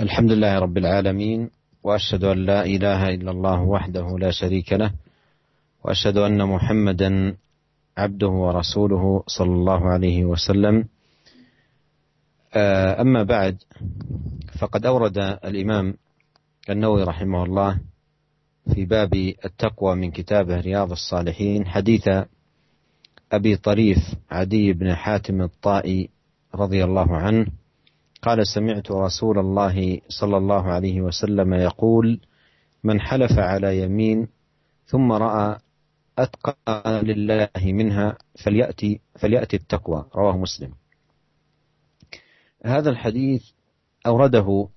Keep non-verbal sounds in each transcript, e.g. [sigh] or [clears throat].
الحمد لله رب العالمين وأشهد أن لا إله إلا الله وحده لا شريك له وأشهد أن محمدا عبده ورسوله صلى الله عليه وسلم. آه، أما بعد فقد أورد الإمام النووي رحمه الله في باب التقوى من كتابه رياض الصالحين حديث أبي طريف عدي بن حاتم الطائي رضي الله عنه. قال سمعت رسول الله صلى الله عليه وسلم يقول من حلف على يمين ثم رأى أتقى لله منها فليأتي فليأتي التقوى. رواه مسلم. هذا الحديث أورده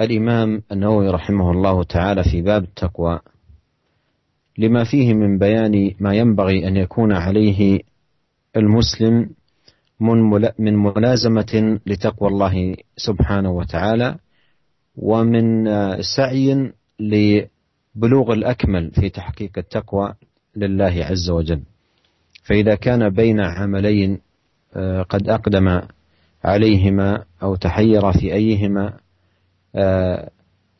الإمام النووي رحمه الله تعالى في باب التقوى لما فيه من بيان ما ينبغي أن يكون عليه المسلم من ملازمة لتقوى الله سبحانه وتعالى ومن سعي لبلوغ الأكمل في تحقيق التقوى لله عز وجل. فإذا كان بين عملين آه، قد أقدم عليهما أو تحير في أيهما آه،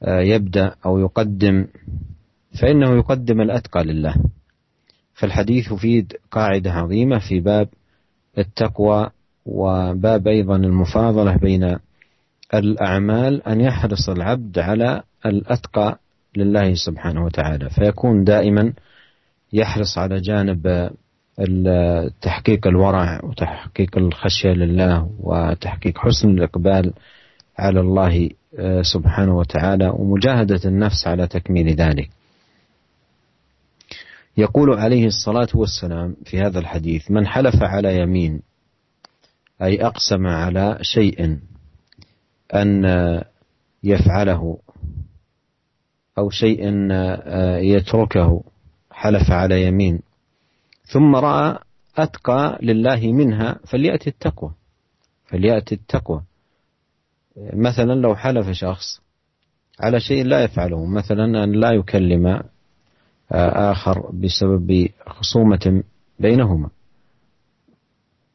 آه، يبدأ أو يقدم فإنه يقدم الأتقى لله. فالحديث يفيد قاعدة عظيمة في باب التقوى وباب أيضا المفاضلة بين الأعمال أن يحرص العبد على الأتقى لله سبحانه وتعالى فيكون دائما يحرص على جانب تحقيق الورع وتحقيق الخشية لله وتحقيق حسن الإقبال على الله آه، سبحانه وتعالى ومجاهدة النفس على تكميل ذلك. يقول عليه الصلاة والسلام في هذا الحديث: من حلف على يمين أي أقسم على شيء أن يفعله أو شيء يتركه حلف على يمين. ثم رأى أتقى لله منها فليأتي التقوى فليأتي التقوى. مثلا لو حلف شخص على شيء لا يفعله مثلا أن لا يكلم آخر بسبب خصومة بينهما.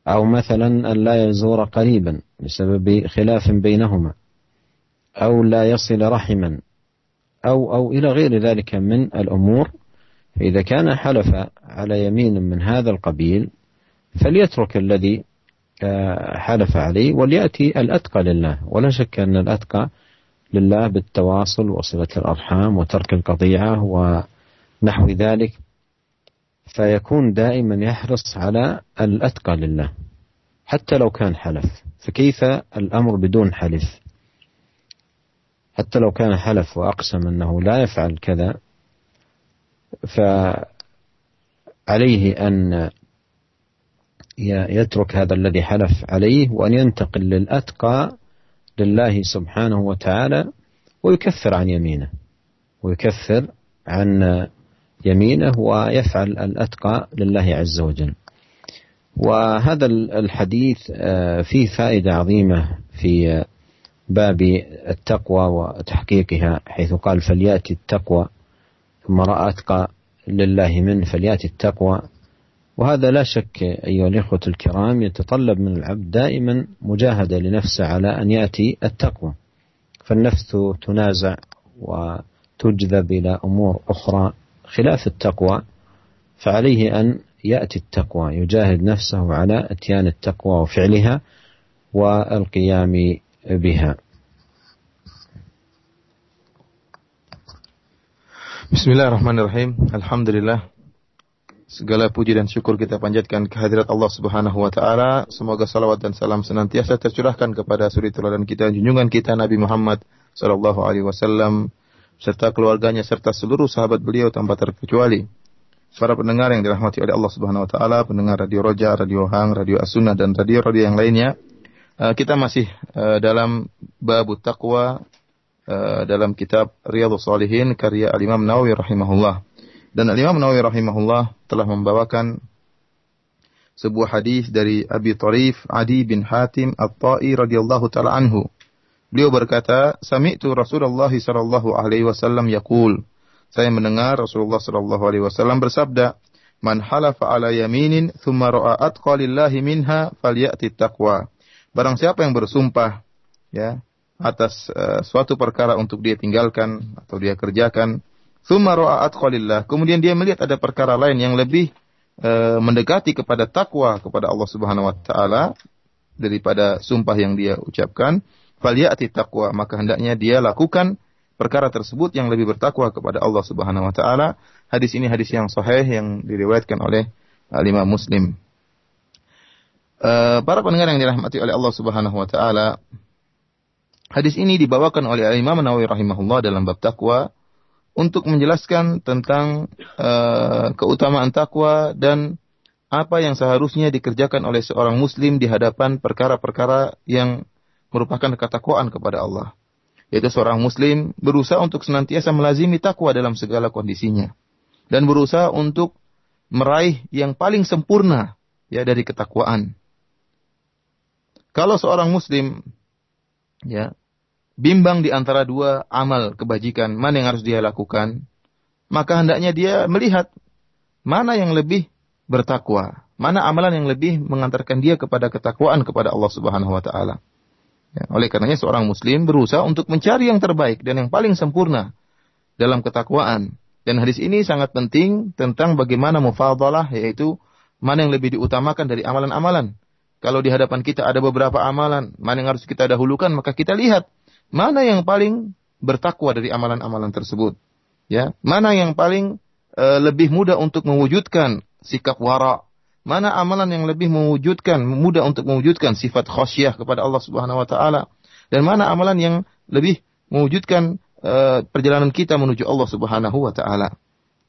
أو مثلا أن لا يزور قريبا بسبب خلاف بينهما أو لا يصل رحما أو أو إلى غير ذلك من الأمور. فإذا كان حلف على يمين من هذا القبيل فليترك الذي آه، حلف عليه وليأتي الأتقى لله. ولا شك أن الأتقى لله بالتواصل وصلة الأرحام وترك القطيعة ونحو ذلك. فيكون دائما يحرص على الأتقى لله حتى لو كان حلف. فكيف الأمر بدون حلف؟ حتى لو كان حلف وأقسم أنه لا يفعل كذا فعليه أن يترك هذا الذي حلف عليه وأن ينتقل للأتقى لله سبحانه وتعالى ويكفر عن يمينه ويكفر عن يمينه ويفعل الأتقى لله عز وجل. وهذا الحديث آه، فيه فائدة عظيمة في باب التقوى وتحقيقها حيث قال فليأتي التقوى ثم رأى أتقى لله منه فليأتي التقوى. وهذا لا شك أيها الإخوة الكرام يتطلب من العبد دائما مجاهدة لنفسه على أن يأتي التقوى. فالنفس تنازع وتجذب إلى أمور أخرى. خلاف التقوى فعليه أن يأتي التقوى يجاهد نفسه على اتيان التقوى وفعلها والقيام بها Bismillahirrahmanirrahim. Alhamdulillah. Segala puji dan syukur kita panjatkan kehadirat Allah Subhanahu wa taala. Semoga salawat dan salam senantiasa tercurahkan kepada suri teladan kita junjungan kita Nabi Muhammad sallallahu alaihi wasallam serta keluarganya serta seluruh sahabat beliau tanpa terkecuali. Para pendengar yang dirahmati oleh Allah Subhanahu wa taala, pendengar Radio Roja, Radio Hang, Radio Asuna dan radio-radio yang lainnya. Uh, kita masih uh, dalam bab taqwa uh, dalam kitab Riyadhus Shalihin karya Al-Imam Nawawi rahimahullah. Dan Al-Imam Nawawi rahimahullah telah membawakan sebuah hadis dari Abi Tarif Adi bin Hatim At-Ta'i radhiyallahu taala anhu Beliau berkata, "Sami'tu Rasulullah sallallahu alaihi wasallam yaqul." Saya mendengar Rasulullah sallallahu alaihi wasallam bersabda, "Man halafa ala yaminin thumma ra'a atqa lillahi minha falyati taqwa." Barang siapa yang bersumpah ya atas uh, suatu perkara untuk dia tinggalkan atau dia kerjakan. Thumma ra'a Kemudian dia melihat ada perkara lain yang lebih uh, mendekati kepada takwa kepada Allah Subhanahu wa taala daripada sumpah yang dia ucapkan. Falyati taqwa, maka hendaknya dia lakukan perkara tersebut yang lebih bertakwa kepada Allah Subhanahu wa taala. Hadis ini hadis yang sahih yang diriwayatkan oleh Imam Muslim. Uh, para pendengar yang dirahmati oleh Allah Subhanahu wa taala, Hadis ini dibawakan oleh Imam Nawawi rahimahullah dalam bab takwa untuk menjelaskan tentang uh, keutamaan takwa dan apa yang seharusnya dikerjakan oleh seorang muslim di hadapan perkara-perkara yang merupakan ketakwaan kepada Allah. Yaitu seorang muslim berusaha untuk senantiasa melazimi takwa dalam segala kondisinya dan berusaha untuk meraih yang paling sempurna ya dari ketakwaan. Kalau seorang muslim ya bimbang di antara dua amal kebajikan, mana yang harus dia lakukan, maka hendaknya dia melihat mana yang lebih bertakwa, mana amalan yang lebih mengantarkan dia kepada ketakwaan kepada Allah Subhanahu wa taala. Ya, oleh karenanya seorang muslim berusaha untuk mencari yang terbaik dan yang paling sempurna dalam ketakwaan. Dan hadis ini sangat penting tentang bagaimana mufadalah yaitu mana yang lebih diutamakan dari amalan-amalan. Kalau di hadapan kita ada beberapa amalan, mana yang harus kita dahulukan, maka kita lihat mana yang paling bertakwa dari amalan-amalan tersebut? Ya, mana yang paling uh, lebih mudah untuk mewujudkan sikap wara? Mana amalan yang lebih mewujudkan mudah untuk mewujudkan sifat khasyah kepada Allah Subhanahu wa taala? Dan mana amalan yang lebih mewujudkan uh, perjalanan kita menuju Allah Subhanahu wa taala?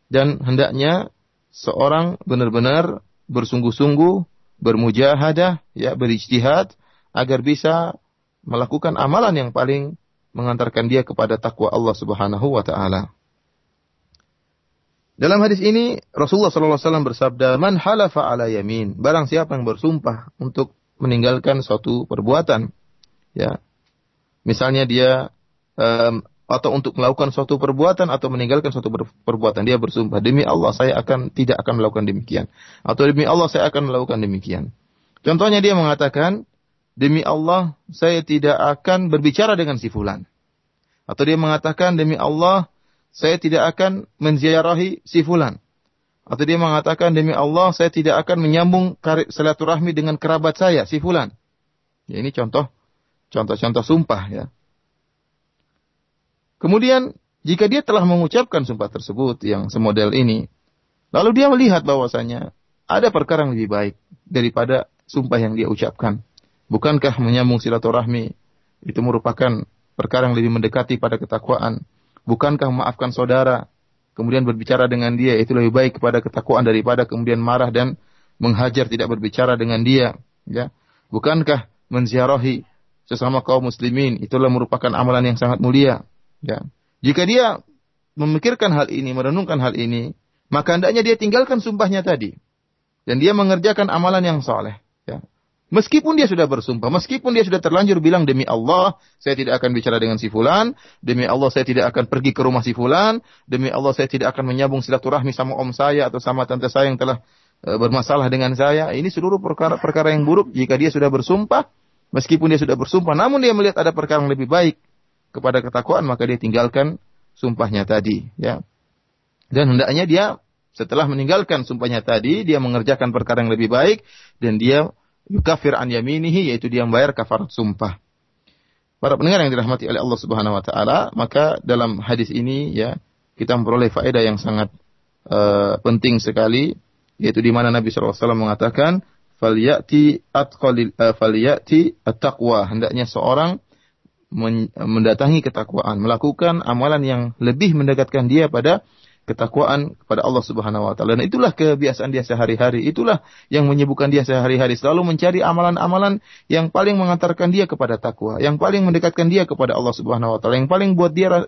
Dan hendaknya seorang benar-benar bersungguh-sungguh, bermujahadah, ya, berijtihad agar bisa melakukan amalan yang paling mengantarkan dia kepada takwa Allah Subhanahu wa taala. Dalam hadis ini Rasulullah wasallam bersabda, "Man halafa ala yamin." Barang siapa yang bersumpah untuk meninggalkan suatu perbuatan, ya. Misalnya dia um, atau untuk melakukan suatu perbuatan atau meninggalkan suatu perbuatan dia bersumpah demi Allah saya akan tidak akan melakukan demikian atau demi Allah saya akan melakukan demikian. Contohnya dia mengatakan demi Allah saya tidak akan berbicara dengan si fulan. Atau dia mengatakan demi Allah saya tidak akan menziarahi si fulan. Atau dia mengatakan demi Allah saya tidak akan menyambung silaturahmi dengan kerabat saya si fulan. Ya, ini contoh contoh-contoh sumpah ya. Kemudian jika dia telah mengucapkan sumpah tersebut yang semodel ini, lalu dia melihat bahwasanya ada perkara yang lebih baik daripada sumpah yang dia ucapkan. Bukankah menyambung silaturahmi itu merupakan perkara yang lebih mendekati pada ketakwaan? Bukankah memaafkan saudara, kemudian berbicara dengan dia itu lebih baik kepada ketakwaan daripada kemudian marah dan menghajar tidak berbicara dengan dia, ya? Bukankah menziarahi sesama kaum muslimin itulah merupakan amalan yang sangat mulia, ya? Jika dia memikirkan hal ini, merenungkan hal ini, maka hendaknya dia tinggalkan sumpahnya tadi dan dia mengerjakan amalan yang soleh. Meskipun dia sudah bersumpah, meskipun dia sudah terlanjur bilang demi Allah, saya tidak akan bicara dengan si fulan, demi Allah saya tidak akan pergi ke rumah si fulan, demi Allah saya tidak akan menyambung silaturahmi sama om saya atau sama tante saya yang telah e, bermasalah dengan saya. Ini seluruh perkara-perkara yang buruk jika dia sudah bersumpah, meskipun dia sudah bersumpah, namun dia melihat ada perkara yang lebih baik kepada ketakwaan, maka dia tinggalkan sumpahnya tadi, ya. Dan hendaknya dia setelah meninggalkan sumpahnya tadi, dia mengerjakan perkara yang lebih baik dan dia yukafir an yaminihi yaitu dia membayar kafarat sumpah. Para pendengar yang dirahmati oleh Allah Subhanahu wa taala, maka dalam hadis ini ya kita memperoleh faedah yang sangat uh, penting sekali yaitu di mana Nabi SAW mengatakan falyati atqalil uh, falyati at-taqwa hendaknya seorang mendatangi ketakwaan melakukan amalan yang lebih mendekatkan dia pada ketakwaan kepada Allah Subhanahu wa taala. Dan itulah kebiasaan dia sehari-hari. Itulah yang menyibukkan dia sehari-hari selalu mencari amalan-amalan yang paling mengantarkan dia kepada takwa, yang paling mendekatkan dia kepada Allah Subhanahu wa taala, yang paling buat dia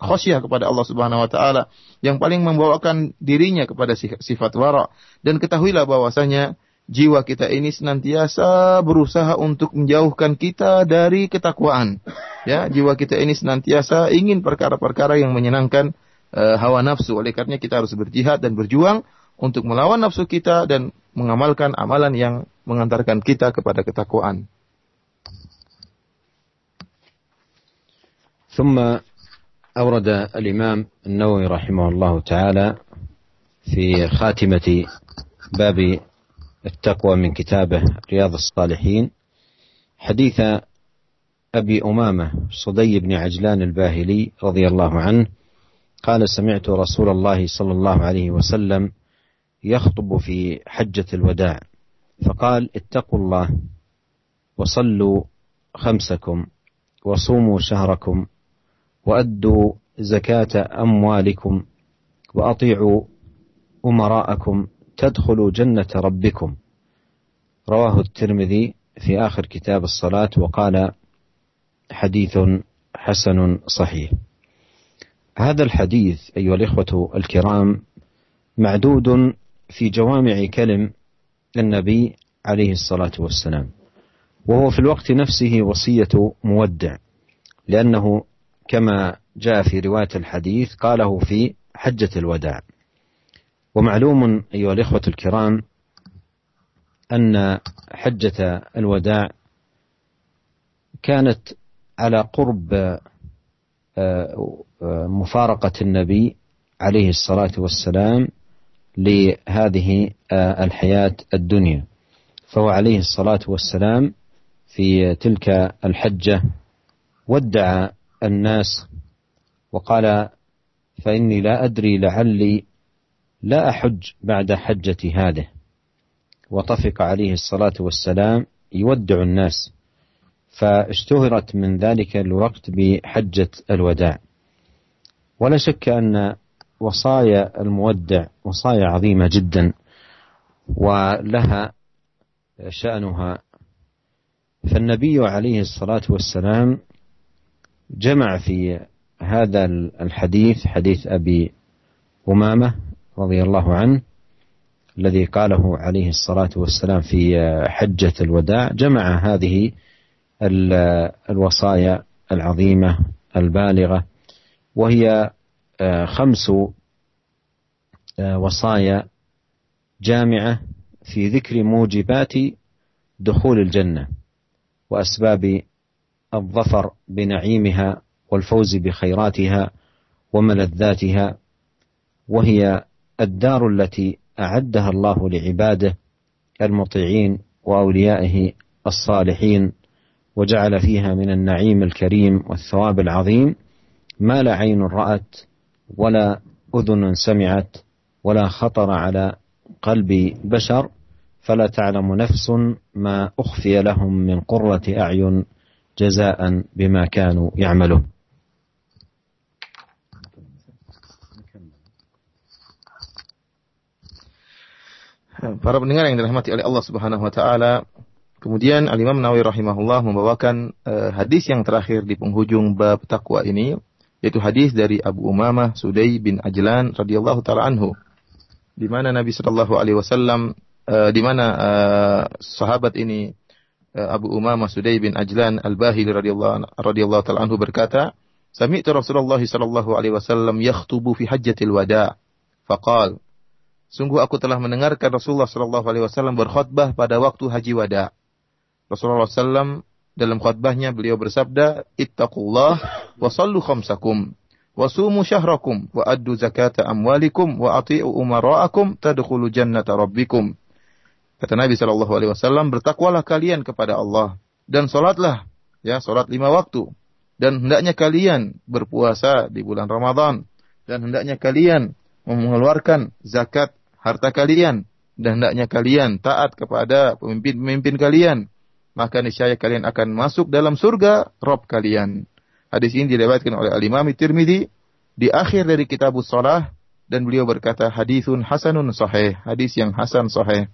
khasyah kepada Allah Subhanahu wa taala, yang paling membawakan dirinya kepada sifat wara. Dan ketahuilah bahwasanya jiwa kita ini senantiasa berusaha untuk menjauhkan kita dari ketakwaan. Ya, jiwa kita ini senantiasa ingin perkara-perkara yang menyenangkan uh, hawa nafsu. Oleh karena kita harus berjihad dan berjuang untuk melawan nafsu kita dan mengamalkan amalan yang mengantarkan kita kepada ketakwaan. ثم أورد الإمام النووي رحمه الله تعالى في خاتمة باب التقوى من كتابه رياض الصالحين حديث أبي أمامة صدي بن عجلان الباهلي رضي الله عنه قال سمعت رسول الله صلى الله عليه وسلم يخطب في حجة الوداع. فقال اتقوا الله وصلوا خمسكم وصوموا شهركم وأدوا زكاة أموالكم وأطيعوا أمراءكم تدخلوا جنة ربكم. رواه الترمذي في آخر كتاب الصلاة وقال حديث حسن صحيح. هذا الحديث أيها الإخوة الكرام معدود في جوامع كلم النبي عليه الصلاة والسلام وهو في الوقت نفسه وصية مودع لأنه كما جاء في رواية الحديث قاله في حجة الوداع. ومعلوم أيها الإخوة الكرام أن حجة الوداع كانت على قرب مفارقة النبي عليه الصلاة والسلام لهذه آه، الحياة الدنيا. فهو عليه الصلاة والسلام في تلك الحجة ودع الناس وقال فإني لا أدري لعلي لا أحج بعد حجة هذه وطفق عليه الصلاة والسلام يودع الناس فاشتهرت من ذلك الوقت بحجة الوداع. ولا شك أن وصايا المودع وصايا عظيمة جدا ولها شأنها. فالنبي عليه الصلاة والسلام جمع في هذا الحديث حديث أبي أمامة رضي الله عنه الذي قاله عليه الصلاة والسلام في حجة الوداع جمع هذه الوصايا العظيمة البالغة وهي آه، خمس آه، وصايا جامعة في ذكر موجبات دخول الجنة وأسباب الظفر بنعيمها والفوز بخيراتها وملذاتها وهي الدار التي أعدها الله لعباده المطيعين وأوليائه الصالحين. وجعل فيها من النعيم الكريم والثواب العظيم. ما لا عين رأت ولا أذن سمعت ولا خطر على قلب بشر فلا تعلم نفس ما أخفي لهم من قرة أعين جزاء بما كانوا يعملون. Para pendengar yang dirahmati oleh Allah Subhanahu wa taala, Kemudian Al-Imam Nawawi rahimahullah membawakan uh, hadis yang terakhir di penghujung bab takwa ini yaitu hadis dari Abu Umamah Sudai bin Ajlan radhiyallahu taala anhu di mana Nabi sallallahu alaihi wasallam uh, di mana uh, sahabat ini uh, Abu Umamah Sudai bin Ajlan Al-Bahili radhiyallahu radhiyallahu taala anhu berkata Sami'tu Rasulullah sallallahu alaihi wasallam yakhtubu fi hajjatil wada. Faqal Sungguh aku telah mendengarkan Rasulullah sallallahu alaihi wasallam berkhutbah pada waktu haji wada Rasulullah SAW dalam khutbahnya beliau bersabda, Ittaqullah wa sallu khamsakum wa sumu syahrakum wa addu zakata amwalikum wa ati'u umara'akum tadkhulu jannata rabbikum. Kata Nabi sallallahu alaihi wasallam, bertakwalah kalian kepada Allah dan salatlah ya, salat lima waktu. Dan hendaknya kalian berpuasa di bulan Ramadan dan hendaknya kalian mengeluarkan zakat harta kalian dan hendaknya kalian taat kepada pemimpin-pemimpin kalian maka niscaya kalian akan masuk dalam surga Rob kalian. Hadis ini diriwayatkan oleh Al-Imam Tirmidzi di akhir dari kitab Shalah dan beliau berkata hadisun hasanun sahih, hadis yang hasan sahih.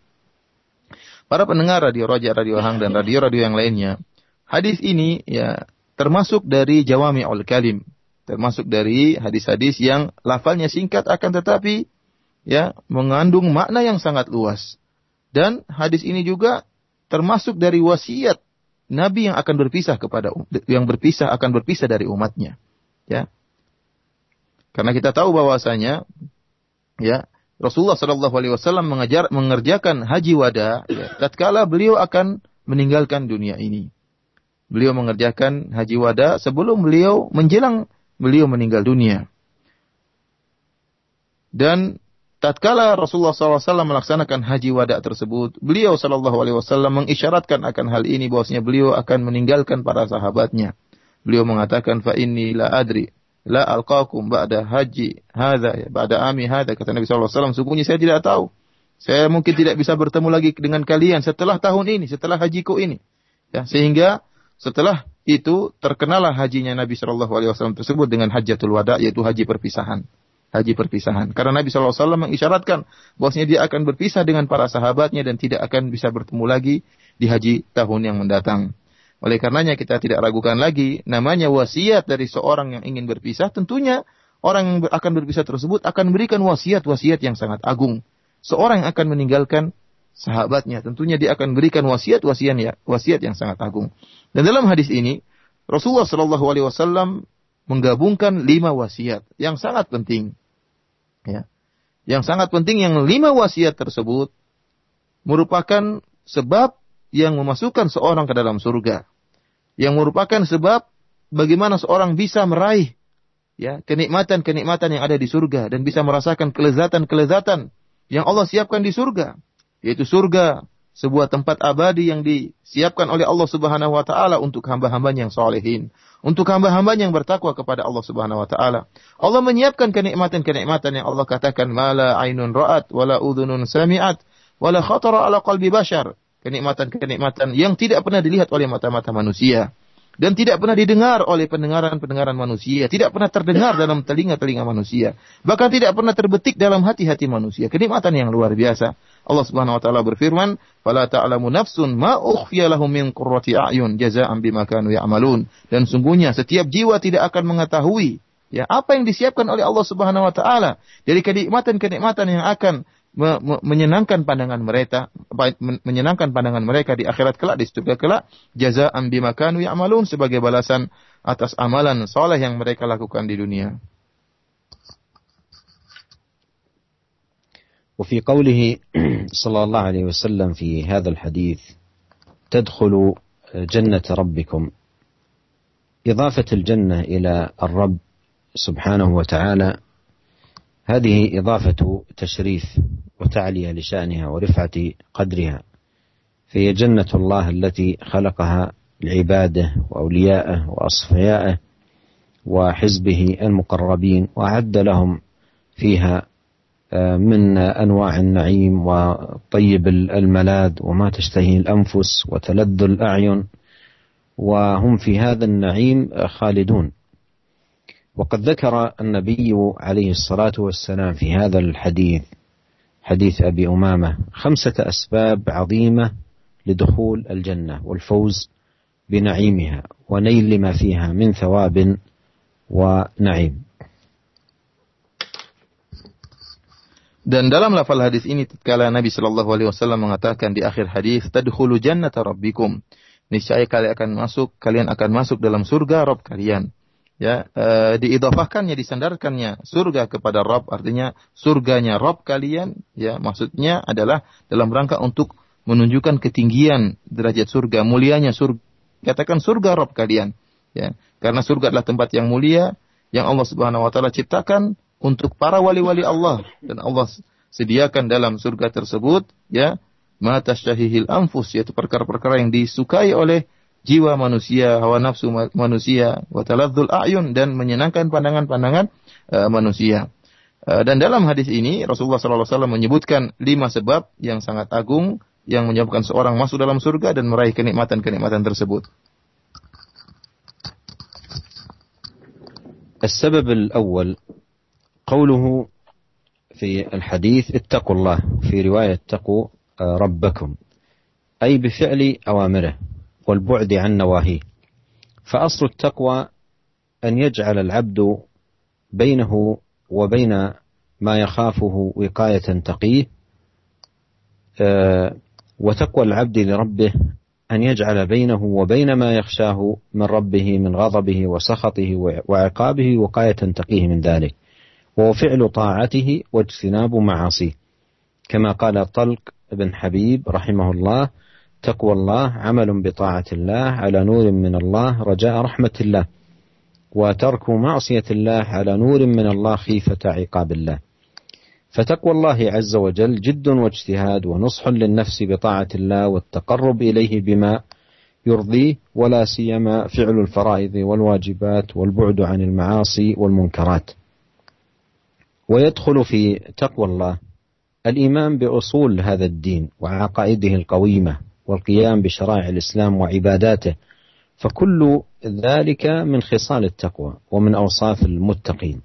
Para pendengar radio Roja, Radio Hang dan radio-radio yang lainnya, hadis ini ya termasuk dari Jawami'ul Kalim, termasuk dari hadis-hadis yang lafalnya singkat akan tetapi ya mengandung makna yang sangat luas. Dan hadis ini juga termasuk dari wasiat Nabi yang akan berpisah kepada um, yang berpisah akan berpisah dari umatnya. Ya. Karena kita tahu bahwasanya ya Rasulullah Shallallahu Alaihi Wasallam mengajar mengerjakan haji wada ya, tatkala beliau akan meninggalkan dunia ini. beliau mengerjakan haji wada sebelum beliau menjelang beliau meninggal dunia. Dan tatkala Rasulullah SAW melaksanakan haji wada tersebut, beliau Wasallam mengisyaratkan akan hal ini bahwasanya beliau akan meninggalkan para sahabatnya. Beliau mengatakan fa inni la adri la alqakum ba'da haji hadza ba'da ami hadza kata Nabi wasallam sungguhnya saya tidak tahu. Saya mungkin tidak bisa bertemu lagi dengan kalian setelah tahun ini, setelah hajiku ini. Ya, sehingga setelah itu terkenalah hajinya Nabi Shallallahu Alaihi Wasallam tersebut dengan hajatul wada yaitu haji perpisahan haji perpisahan. Karena Nabi SAW mengisyaratkan bahwasanya dia akan berpisah dengan para sahabatnya dan tidak akan bisa bertemu lagi di haji tahun yang mendatang. Oleh karenanya kita tidak ragukan lagi namanya wasiat dari seorang yang ingin berpisah tentunya orang yang akan berpisah tersebut akan memberikan wasiat-wasiat yang sangat agung. Seorang yang akan meninggalkan sahabatnya tentunya dia akan berikan wasiat-wasiat ya, wasiat yang sangat agung. Dan dalam hadis ini Rasulullah Shallallahu alaihi wasallam menggabungkan lima wasiat yang sangat penting. Ya. Yang sangat penting yang lima wasiat tersebut merupakan sebab yang memasukkan seorang ke dalam surga. Yang merupakan sebab bagaimana seorang bisa meraih ya kenikmatan-kenikmatan yang ada di surga dan bisa merasakan kelezatan-kelezatan yang Allah siapkan di surga, yaitu surga sebuah tempat abadi yang disiapkan oleh Allah Subhanahu wa taala untuk hamba-hambanya yang solehin, untuk hamba-hambanya yang bertakwa kepada Allah Subhanahu wa taala. Allah menyiapkan kenikmatan-kenikmatan yang Allah katakan mala ainun ra'at wala udhunun sami'at wala khatara ala qalbi bashar. Kenikmatan-kenikmatan yang tidak pernah dilihat oleh mata-mata manusia dan tidak pernah didengar oleh pendengaran-pendengaran manusia, tidak pernah terdengar dalam telinga-telinga manusia, bahkan tidak pernah terbetik dalam hati-hati manusia. Kenikmatan yang luar biasa. Allah Subhanahu wa taala berfirman, "Fala ta'lamu nafsun ma ukhfiya lahum min qurrati a'yun jazaa'an bima kanu ya'malun." Dan sungguhnya setiap jiwa tidak akan mengetahui ya apa yang disiapkan oleh Allah Subhanahu wa taala dari kenikmatan-kenikmatan yang akan menyenangkan pandangan mereka menyenangkan pandangan mereka di akhirat kelak di surga kelak jazaa'an bima kanu ya'malun sebagai balasan atas amalan soleh yang mereka lakukan di dunia. وفي قوله [clears throat] صلى الله عليه وسلم في هذا الحديث تدخل جنة ربكم. إضافة الجنة إلى الرب سبحانه وتعالى هذه إضافة تشريف وتعلية لشأنها ورفعة قدرها فهي جنة الله التي خلقها لعباده وأوليائه وأصفيائه وحزبه المقربين وأعد لهم فيها من أنواع النعيم وطيب الملاذ وما تشتهي الأنفس وتلذ الأعين وهم في هذا النعيم خالدون. وقد ذكر النبي عليه الصلاة والسلام في هذا الحديث حديث أبي أمامة خمسة أسباب عظيمة لدخول الجنة والفوز بنعيمها ونيل ما فيها من ثواب ونعيم. Dan dalam lafal hadis ini tatkala Nabi Shallallahu alaihi wasallam mengatakan di akhir hadis tadkhulu jannata rabbikum. Niscaya kalian akan masuk, kalian akan masuk dalam surga Rabb kalian. Ya, e, diidhafahkannya, disandarkannya surga kepada Rabb artinya surganya Rabb kalian ya maksudnya adalah dalam rangka untuk menunjukkan ketinggian derajat surga, mulianya surga. Katakan surga Rabb kalian ya. Karena surga adalah tempat yang mulia yang Allah Subhanahu wa taala ciptakan untuk para wali-wali Allah dan Allah sediakan dalam surga tersebut ya mata syahihil anfus yaitu perkara-perkara yang disukai oleh jiwa manusia, hawa nafsu manusia, wa taladzul a'yun dan menyenangkan pandangan-pandangan uh, manusia. Uh, dan dalam hadis ini Rasulullah SAW menyebutkan lima sebab yang sangat agung yang menyebabkan seorang masuk dalam surga dan meraih kenikmatan-kenikmatan tersebut. السبب الأول قوله في الحديث اتقوا الله في رواية اتقوا آه، ربكم. أي بفعل أوامره والبعد عن نواهيه. فأصل التقوى أن يجعل العبد بينه وبين ما يخافه وقاية تقيه آه، وتقوى العبد لربه أن يجعل بينه وبين ما يخشاه من ربه من غضبه وسخطه وعقابه وقاية تقيه من ذلك. وهو فعل طاعته واجتناب معاصيه. كما قال طلق بن حبيب رحمه الله تقوى الله عمل بطاعة الله على نور من الله رجاء رحمة الله. وترك معصية الله على نور من الله خيفة عقاب الله. فتقوى الله عز وجل جد واجتهاد ونصح للنفس بطاعة الله والتقرب إليه بما يرضيه ولا سيما فعل الفرائض والواجبات والبعد عن المعاصي والمنكرات. ويدخل في تقوى الله. الإيمان بأصول هذا الدين وعقائده القويمة والقيام بشرائع الإسلام وعباداته فكل ذلك من خصال التقوى ومن أوصاف المتقين.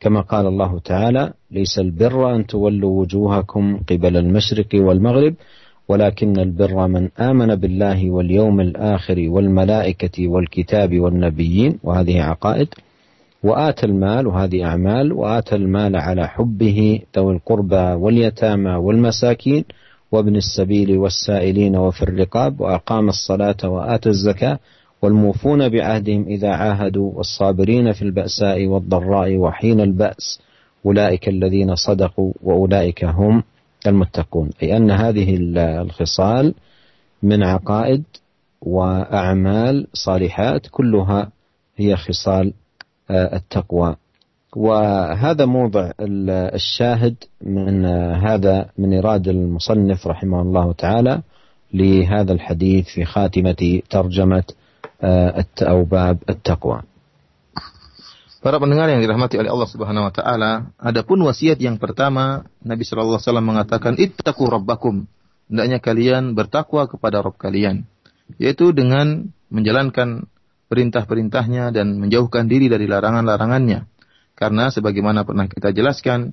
كما قال الله تعالى ليس البر أن تولوا وجوهكم قبل المشرق والمغرب ولكن البر من آمن بالله واليوم الآخر والملائكة والكتاب والنبيين وهذه عقائد. وآتى المال وهذه أعمال وآتى المال على حبه ذوي القربى واليتامى والمساكين وابن السبيل والسائلين وفي الرقاب وأقام الصلاة وآتى الزكاة والموفون بعهدهم إذا عاهدوا والصابرين في البأساء والضراء وحين البأس. أولئك الذين صدقوا وأولئك هم المتقون. أي أن هذه الخصال من عقائد وأعمال صالحات كلها هي خصال التقوى وهذا موضع الشاهد من هذا من إراد المصنف رحمه الله تعالى لهذا الحديث في خاتمة ترجمة أو باب التقوى Para pendengar yang dirahmati oleh Allah Subhanahu wa taala, adapun wasiat yang pertama, Nabi sallallahu alaihi wasallam mengatakan ittaqu rabbakum. Hendaknya kalian bertakwa kepada Rabb kalian, yaitu dengan menjalankan perintah-perintahnya dan menjauhkan diri dari larangan-larangannya. Karena sebagaimana pernah kita jelaskan,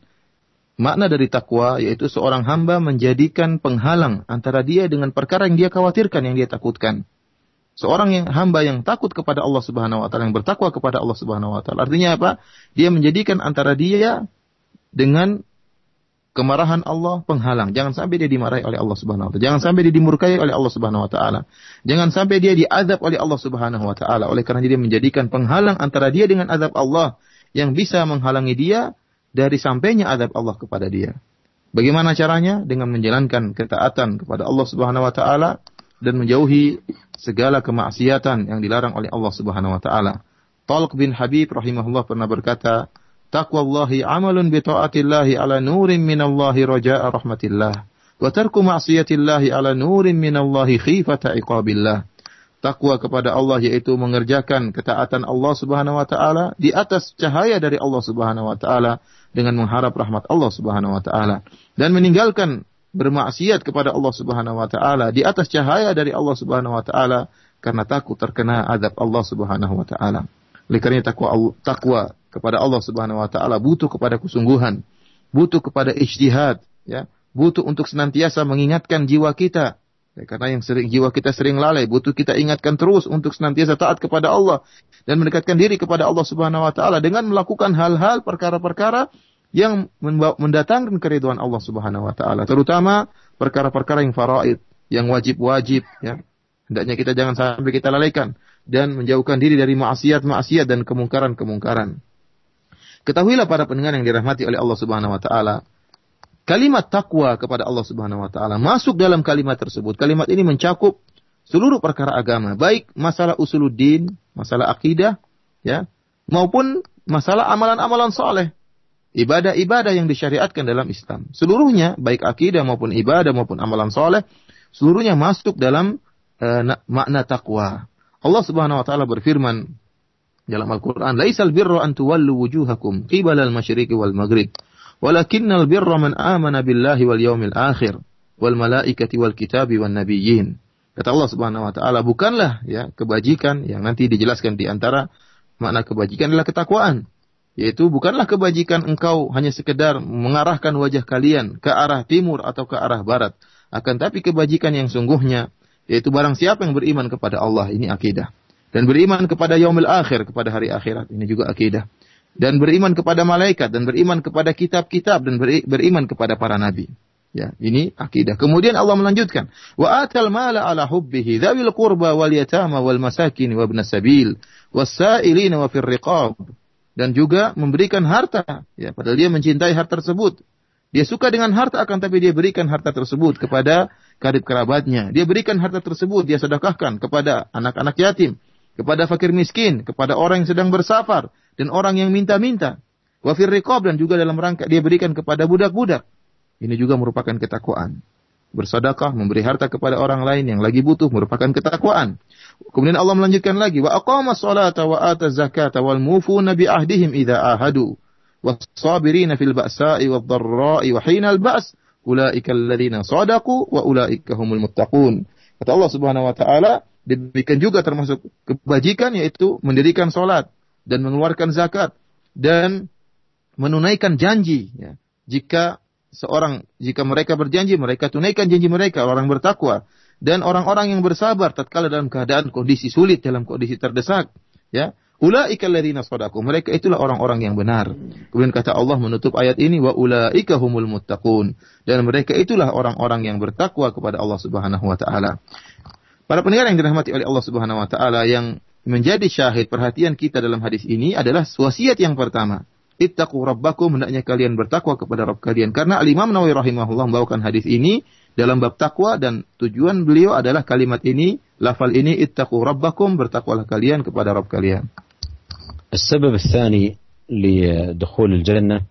makna dari takwa yaitu seorang hamba menjadikan penghalang antara dia dengan perkara yang dia khawatirkan, yang dia takutkan. Seorang yang hamba yang takut kepada Allah Subhanahu wa taala, yang bertakwa kepada Allah Subhanahu wa taala. Artinya apa? Dia menjadikan antara dia dengan kemarahan Allah penghalang. Jangan sampai dia dimarahi oleh Allah Subhanahu wa taala. Jangan sampai dia dimurkai oleh Allah Subhanahu wa taala. Jangan sampai dia diazab oleh Allah Subhanahu wa taala. Oleh karena dia menjadikan penghalang antara dia dengan azab Allah yang bisa menghalangi dia dari sampainya azab Allah kepada dia. Bagaimana caranya? Dengan menjalankan ketaatan kepada Allah Subhanahu wa taala dan menjauhi segala kemaksiatan yang dilarang oleh Allah Subhanahu wa taala. Talq bin Habib rahimahullah pernah berkata, taqwallahi amalun bi taatillahi ala nurin minallahi raja'a rahmatillah wa tarku ma'siyatillahi ala nurin minallahi khifata iqabillah. Takwa kepada Allah yaitu mengerjakan ketaatan Allah Subhanahu wa taala di atas cahaya dari Allah Subhanahu wa taala dengan mengharap rahmat Allah Subhanahu wa taala dan meninggalkan bermaksiat kepada Allah Subhanahu wa taala di atas cahaya dari Allah Subhanahu wa taala karena takut terkena azab Allah Subhanahu wa taala. Oleh karena takwa takwa kepada Allah Subhanahu wa taala butuh kepada kesungguhan, butuh kepada ijtihad, ya, butuh untuk senantiasa mengingatkan jiwa kita. Ya, karena yang sering jiwa kita sering lalai, butuh kita ingatkan terus untuk senantiasa taat kepada Allah dan mendekatkan diri kepada Allah Subhanahu wa taala dengan melakukan hal-hal perkara-perkara yang mendatangkan keriduan Allah Subhanahu wa taala, terutama perkara-perkara yang faraid, yang wajib-wajib ya. Hendaknya kita jangan sampai kita lalaikan dan menjauhkan diri dari maksiat-maksiat dan kemungkaran-kemungkaran. Ketahuilah para pendengar yang dirahmati oleh Allah Subhanahu wa taala, kalimat takwa kepada Allah Subhanahu wa taala masuk dalam kalimat tersebut. Kalimat ini mencakup seluruh perkara agama, baik masalah usuluddin, masalah akidah, ya, maupun masalah amalan-amalan soleh, ibadah-ibadah yang disyariatkan dalam Islam. Seluruhnya, baik akidah maupun ibadah maupun amalan soleh, seluruhnya masuk dalam uh, makna takwa. Allah Subhanahu wa taala berfirman dalam Al-Quran, Laisal birra an tuwallu wujuhakum qibala al-masyriqi wal maghrib, walakinnal birra man amana billahi wal yawmil akhir, wal malaikati wal kitabi wan nabiyyin. Kata Allah Subhanahu wa taala, bukanlah ya kebajikan yang nanti dijelaskan di antara makna kebajikan adalah ketakwaan. Yaitu bukanlah kebajikan engkau hanya sekedar mengarahkan wajah kalian ke arah timur atau ke arah barat. Akan tapi kebajikan yang sungguhnya, yaitu barang siapa yang beriman kepada Allah, ini akidah. Dan beriman kepada yaumil akhir kepada hari akhirat ini juga akidah. Dan beriman kepada malaikat dan beriman kepada kitab-kitab dan beriman kepada para nabi. Ya ini akidah. Kemudian Allah melanjutkan wa atal mala ala hubbihi dzawil qurba wal yatama wal masakin wa ibn sabil wasailin wa fir riqab. Dan juga memberikan harta. Ya padahal dia mencintai harta tersebut. Dia suka dengan harta akan tapi dia berikan harta tersebut kepada karib kerabatnya. Dia berikan harta tersebut, dia sedekahkan kepada anak-anak yatim, kepada fakir miskin, kepada orang yang sedang bersafar dan orang yang minta-minta. Wafir riqab dan juga dalam rangka dia berikan kepada budak-budak. Ini juga merupakan ketakwaan. Bersedekah, memberi harta kepada orang lain yang lagi butuh merupakan ketakwaan. Kemudian Allah melanjutkan lagi, wa aqama sholata wa ata zakata wal mufuna bi ahdihim idza ahadu was-sabirina fil ba'sa'i wad-dharra'i wa hinal ba's ulaika alladziina shadaqu wa ulaika humul muttaqun. Kata Allah Subhanahu wa taala, demikian juga termasuk kebajikan yaitu mendirikan salat dan mengeluarkan zakat dan menunaikan janji ya. Jika seorang jika mereka berjanji mereka tunaikan janji mereka orang bertakwa dan orang-orang yang bersabar tatkala dalam keadaan kondisi sulit dalam kondisi terdesak ya Ulaika alladzina sadaqu. Mereka itulah orang-orang yang benar. Kemudian kata Allah menutup ayat ini wa ulaika humul muttaqun. Dan mereka itulah orang-orang yang bertakwa kepada Allah Subhanahu wa taala. Para pendengar yang dirahmati oleh Allah Subhanahu wa taala yang menjadi syahid perhatian kita dalam hadis ini adalah wasiat yang pertama. Ittaqu rabbakum hendaknya kalian bertakwa kepada Rabb kalian. Karena Al-Imam Nawawi rahimahullah membawakan hadis ini dalam bab takwa dan tujuan beliau adalah kalimat ini, lafal ini ittaqu rabbakum bertakwalah kalian kepada Rabb kalian. السبب الثاني لدخول الجنة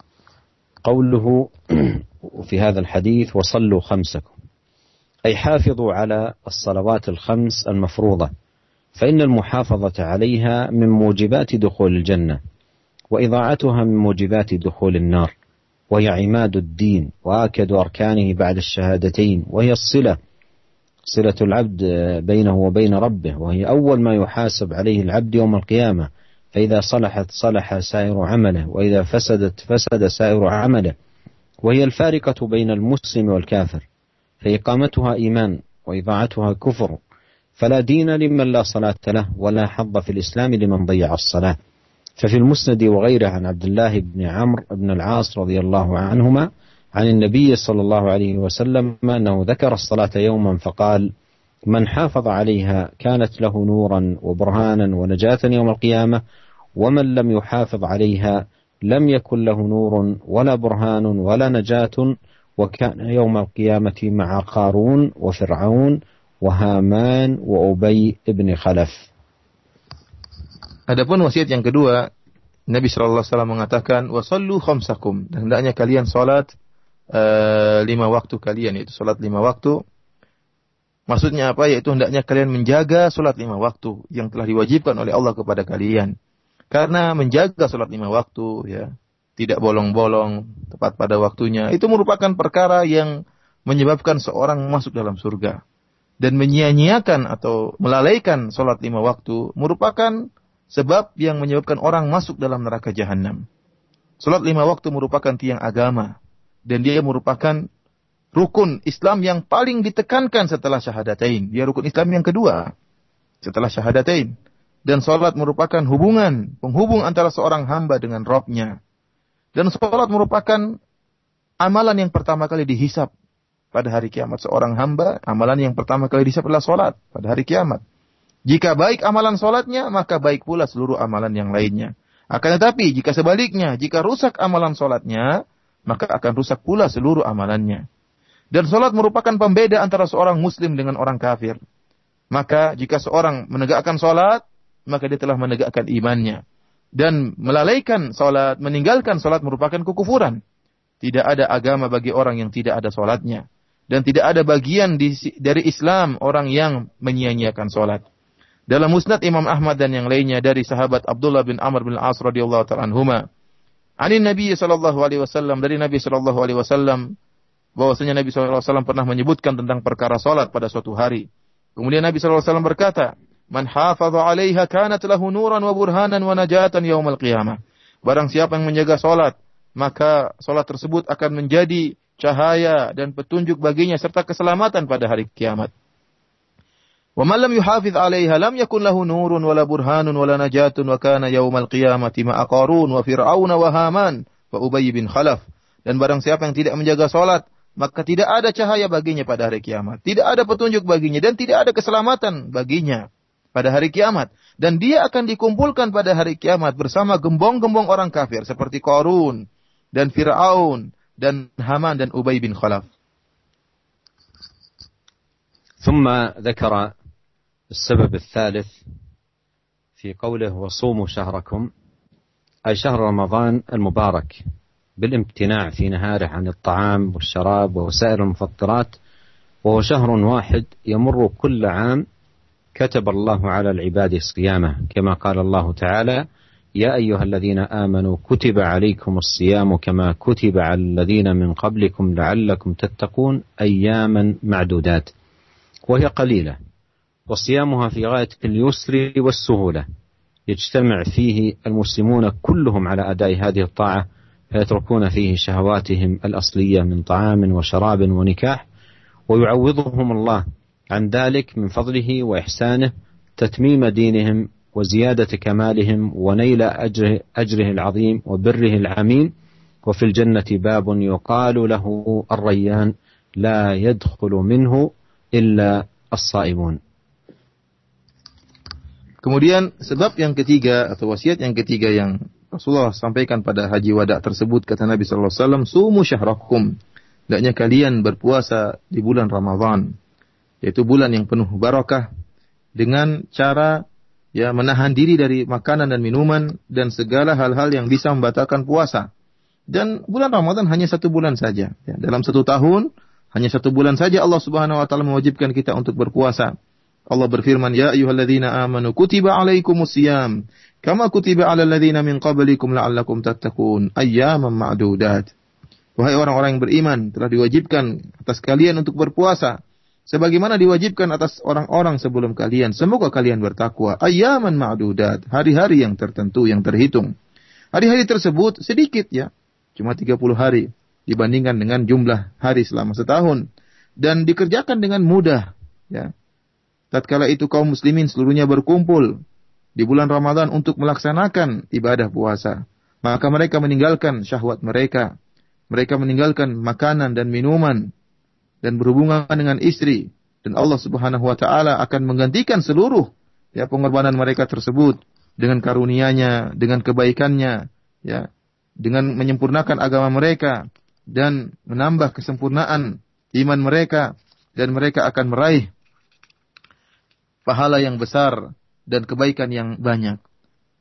قوله [clears throat] في هذا الحديث وصلوا خمسكم. أي حافظوا على الصلوات الخمس المفروضة فإن المحافظة عليها من موجبات دخول الجنة وإضاعتها من موجبات دخول النار وهي عماد الدين وآكد أركانه بعد الشهادتين وهي الصلة صلة العبد بينه وبين ربه وهي أول ما يحاسب عليه العبد يوم القيامة فإذا صلحت صلح سائر عمله وإذا فسدت فسد سائر عمله. وهي الفارقة بين المسلم والكافر فإقامتها إيمان وإضاعتها كفر. فلا دين لمن لا صلاة له ولا حظ في الإسلام لمن ضيع الصلاة. ففي المسند وغيره عن عبد الله بن عمرو بن العاص رضي الله عنهما عن النبي صلى الله عليه وسلم أنه ذكر الصلاة يوما فقال من حافظ عليها كانت له نورا وبرهانا ونجاة يوم القيامة ومن لم يحافظ عليها لم يكن له نور ولا برهان ولا نجاة وكان يوم القيامة مع قارون وفرعون وهامان وأبي بن خلف Adapun wasiat yang kedua, Nabi Shallallahu Alaihi Wasallam mengatakan, wasallu khamsakum dan hendaknya kalian salat uh, lima waktu kalian yaitu salat lima waktu Maksudnya apa? Yaitu hendaknya kalian menjaga sholat lima waktu yang telah diwajibkan oleh Allah kepada kalian. Karena menjaga sholat lima waktu, ya, tidak bolong-bolong, tepat pada waktunya, itu merupakan perkara yang menyebabkan seorang masuk dalam surga. Dan menyia-nyiakan atau melalaikan sholat lima waktu merupakan sebab yang menyebabkan orang masuk dalam neraka jahanam. Sholat lima waktu merupakan tiang agama. Dan dia merupakan rukun Islam yang paling ditekankan setelah syahadatain. Dia rukun Islam yang kedua setelah syahadatain. Dan sholat merupakan hubungan, penghubung antara seorang hamba dengan Robnya. Dan sholat merupakan amalan yang pertama kali dihisap pada hari kiamat. Seorang hamba, amalan yang pertama kali dihisap adalah sholat pada hari kiamat. Jika baik amalan sholatnya, maka baik pula seluruh amalan yang lainnya. Akan tetapi, jika sebaliknya, jika rusak amalan sholatnya, maka akan rusak pula seluruh amalannya. Dan sholat merupakan pembeda antara seorang muslim dengan orang kafir. Maka jika seorang menegakkan sholat, maka dia telah menegakkan imannya. Dan melalaikan sholat, meninggalkan sholat merupakan kekufuran. Tidak ada agama bagi orang yang tidak ada sholatnya. Dan tidak ada bagian di, dari Islam orang yang menyia-nyiakan sholat. Dalam musnad Imam Ahmad dan yang lainnya dari sahabat Abdullah bin Amr bin As radhiyallahu ta'ala anhuma. Anin Nabi sallallahu alaihi wasallam dari Nabi sallallahu alaihi wasallam bahwasanya Nabi SAW pernah menyebutkan tentang perkara salat pada suatu hari. Kemudian Nabi SAW berkata, Man hafadha alaiha kanat lahu nuran wa burhanan wa najatan yaumal qiyamah. Barang siapa yang menjaga salat, maka salat tersebut akan menjadi cahaya dan petunjuk baginya serta keselamatan pada hari kiamat. Wa man lam yuhafiz 'alaiha lam yakun lahu nurun wala burhanun wala najatun wa kana yaumal qiyamati ma'a qarun wa fir'aun wa haman wa ubay bin khalaf. Dan barang siapa yang tidak menjaga salat, maka tidak ada cahaya baginya pada hari kiamat. Tidak ada petunjuk baginya dan tidak ada keselamatan baginya pada hari kiamat. Dan dia akan dikumpulkan pada hari kiamat bersama gembong-gembong orang kafir seperti Korun dan Fir'aun dan Haman dan Ubay bin Khalaf. ثم ذكر السبب الثالث في قوله وصوموا شهركم أي شهر رمضان المبارك بالامتناع في نهاره عن الطعام والشراب وسائر المفطرات وهو شهر واحد يمر كل عام كتب الله على العباد صيامه كما قال الله تعالى يا أيها الذين آمنوا كتب عليكم الصيام كما كتب على الذين من قبلكم لعلكم تتقون اياما معدودات. وهي قليلة وصيامها في غاية اليسر والسهولة. يجتمع فيه المسلمون كلهم على أداء هذه الطاعة فيتركون فيه شهواتهم الأصلية من طعام وشراب ونكاح ويعوضهم الله عن ذلك من فضله واحسانه تتميم دينهم وزياده كمالهم ونيل اجره, أجره العظيم وبره العميم وفي الجنه باب يقال له الريان لا يدخل منه الا الصائمون Kemudian sebab yang ketiga atau wasiat yang ketiga yang Rasulullah sampaikan pada haji wada tersebut kata Nabi sallallahu alaihi wasallam sumu syahrakum hendaknya kalian berpuasa di bulan Ramadhan yaitu bulan yang penuh barakah dengan cara ya menahan diri dari makanan dan minuman dan segala hal-hal yang bisa membatalkan puasa. Dan bulan Ramadan hanya satu bulan saja. Ya, dalam satu tahun hanya satu bulan saja Allah Subhanahu Wa Taala mewajibkan kita untuk berpuasa. Allah berfirman, Ya ayuhalladzina amanu kutiba alaikumusiyam kama kutiba ala ladzina min qablikum la'allakum tattaqun ayyaman ma'dudat. Wahai orang-orang yang beriman, telah diwajibkan atas kalian untuk berpuasa sebagaimana diwajibkan atas orang-orang sebelum kalian. Semoga kalian bertakwa. Ayaman ma'dudat, hari-hari yang tertentu yang terhitung. Hari-hari tersebut sedikit ya, cuma 30 hari dibandingkan dengan jumlah hari selama setahun dan dikerjakan dengan mudah ya. Tatkala itu kaum muslimin seluruhnya berkumpul di bulan Ramadan untuk melaksanakan ibadah puasa, maka mereka meninggalkan syahwat mereka, mereka meninggalkan makanan dan minuman dan berhubungan dengan istri dan Allah Subhanahu wa taala akan menggantikan seluruh ya pengorbanan mereka tersebut dengan karunia-Nya, dengan kebaikannya, ya, dengan menyempurnakan agama mereka dan menambah kesempurnaan iman mereka dan mereka akan meraih pahala yang besar dan kebaikan yang banyak.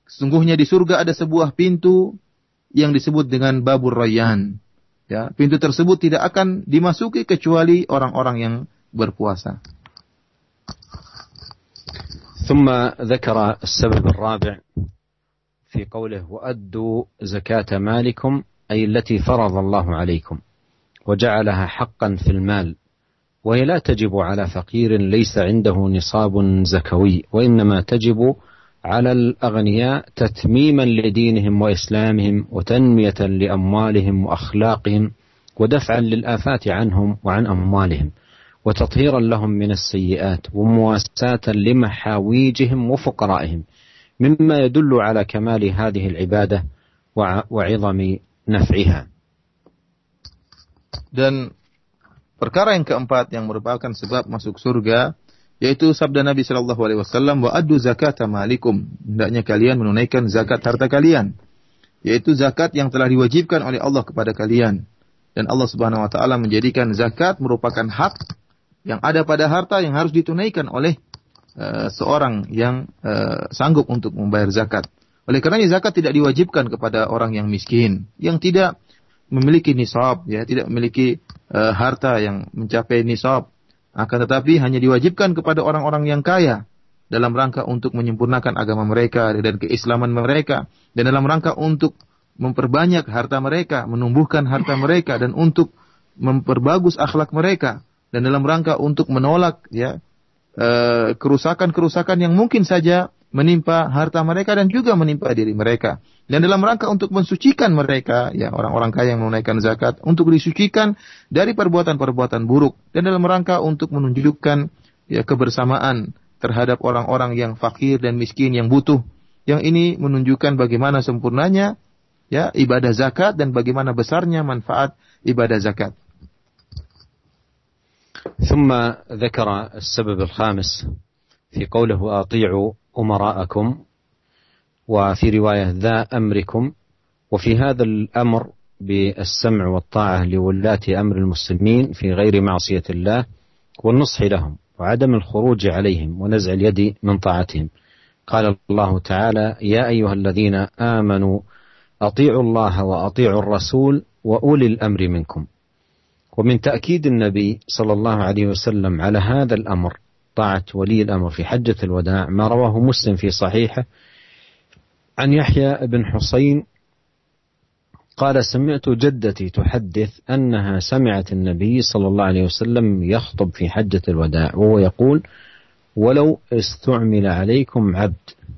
Sesungguhnya di surga ada sebuah pintu yang disebut dengan Babur Rayyan. Ya, pintu tersebut tidak akan dimasuki kecuali orang-orang yang berpuasa. ثم ذكر السبب الرابع في قوله وأدوا زكاة مالكم أي التي فرض الله عليكم وجعلها حقا في المال وهي لا تجب على فقير ليس عنده نصاب زكوي وإنما تجب على الأغنياء تتميما لدينهم وإسلامهم وتنمية لأموالهم وأخلاقهم ودفعا للآفات عنهم وعن أموالهم وتطهيرا لهم من السيئات ومواساة لمحاويجهم وفقرائهم مما يدل على كمال هذه العبادة وعظم نفعها. Dan perkara yang keempat yang merupakan sebab masuk surga yaitu sabda Nabi Shallallahu Alaihi Wasallam wa adu zakat malikum. Hendaknya kalian menunaikan zakat harta kalian. Yaitu zakat yang telah diwajibkan oleh Allah kepada kalian. Dan Allah Subhanahu Wa Taala menjadikan zakat merupakan hak yang ada pada harta yang harus ditunaikan oleh uh, seorang yang uh, sanggup untuk membayar zakat. Oleh karena zakat tidak diwajibkan kepada orang yang miskin, yang tidak memiliki nisab, ya, tidak memiliki uh, harta yang mencapai nisab, akan tetapi hanya diwajibkan kepada orang-orang yang kaya dalam rangka untuk menyempurnakan agama mereka dan keislaman mereka dan dalam rangka untuk memperbanyak harta mereka, menumbuhkan harta mereka dan untuk memperbagus akhlak mereka dan dalam rangka untuk menolak ya eh, kerusakan-kerusakan yang mungkin saja menimpa harta mereka dan juga menimpa diri mereka. Dan dalam rangka untuk mensucikan mereka, ya orang-orang kaya yang menunaikan zakat, untuk disucikan dari perbuatan-perbuatan buruk. Dan dalam rangka untuk menunjukkan ya kebersamaan terhadap orang-orang yang fakir dan miskin yang butuh. Yang ini menunjukkan bagaimana sempurnanya ya ibadah zakat dan bagaimana besarnya manfaat ibadah zakat. ثم ذكر السبب الخامس في قوله أطيعوا أمراءكم وفي رواية ذا أمركم وفي هذا الأمر بالسمع والطاعة لولاة أمر المسلمين في غير معصية الله والنصح لهم وعدم الخروج عليهم ونزع اليد من طاعتهم. قال الله تعالى يا أيها الذين آمنوا أطيعوا الله وأطيعوا الرسول وأولي الأمر منكم. ومن تأكيد النبي صلى الله عليه وسلم على هذا الأمر طاعة ولي الأمر في حجة الوداع ما رواه مسلم في صحيحه. عن يحيى بن حسين قال سمعت جدتي تحدث أنها سمعت النبي صلى الله عليه وسلم يخطب في حجة الوداع وهو يقول ولو استعمل عليكم عبد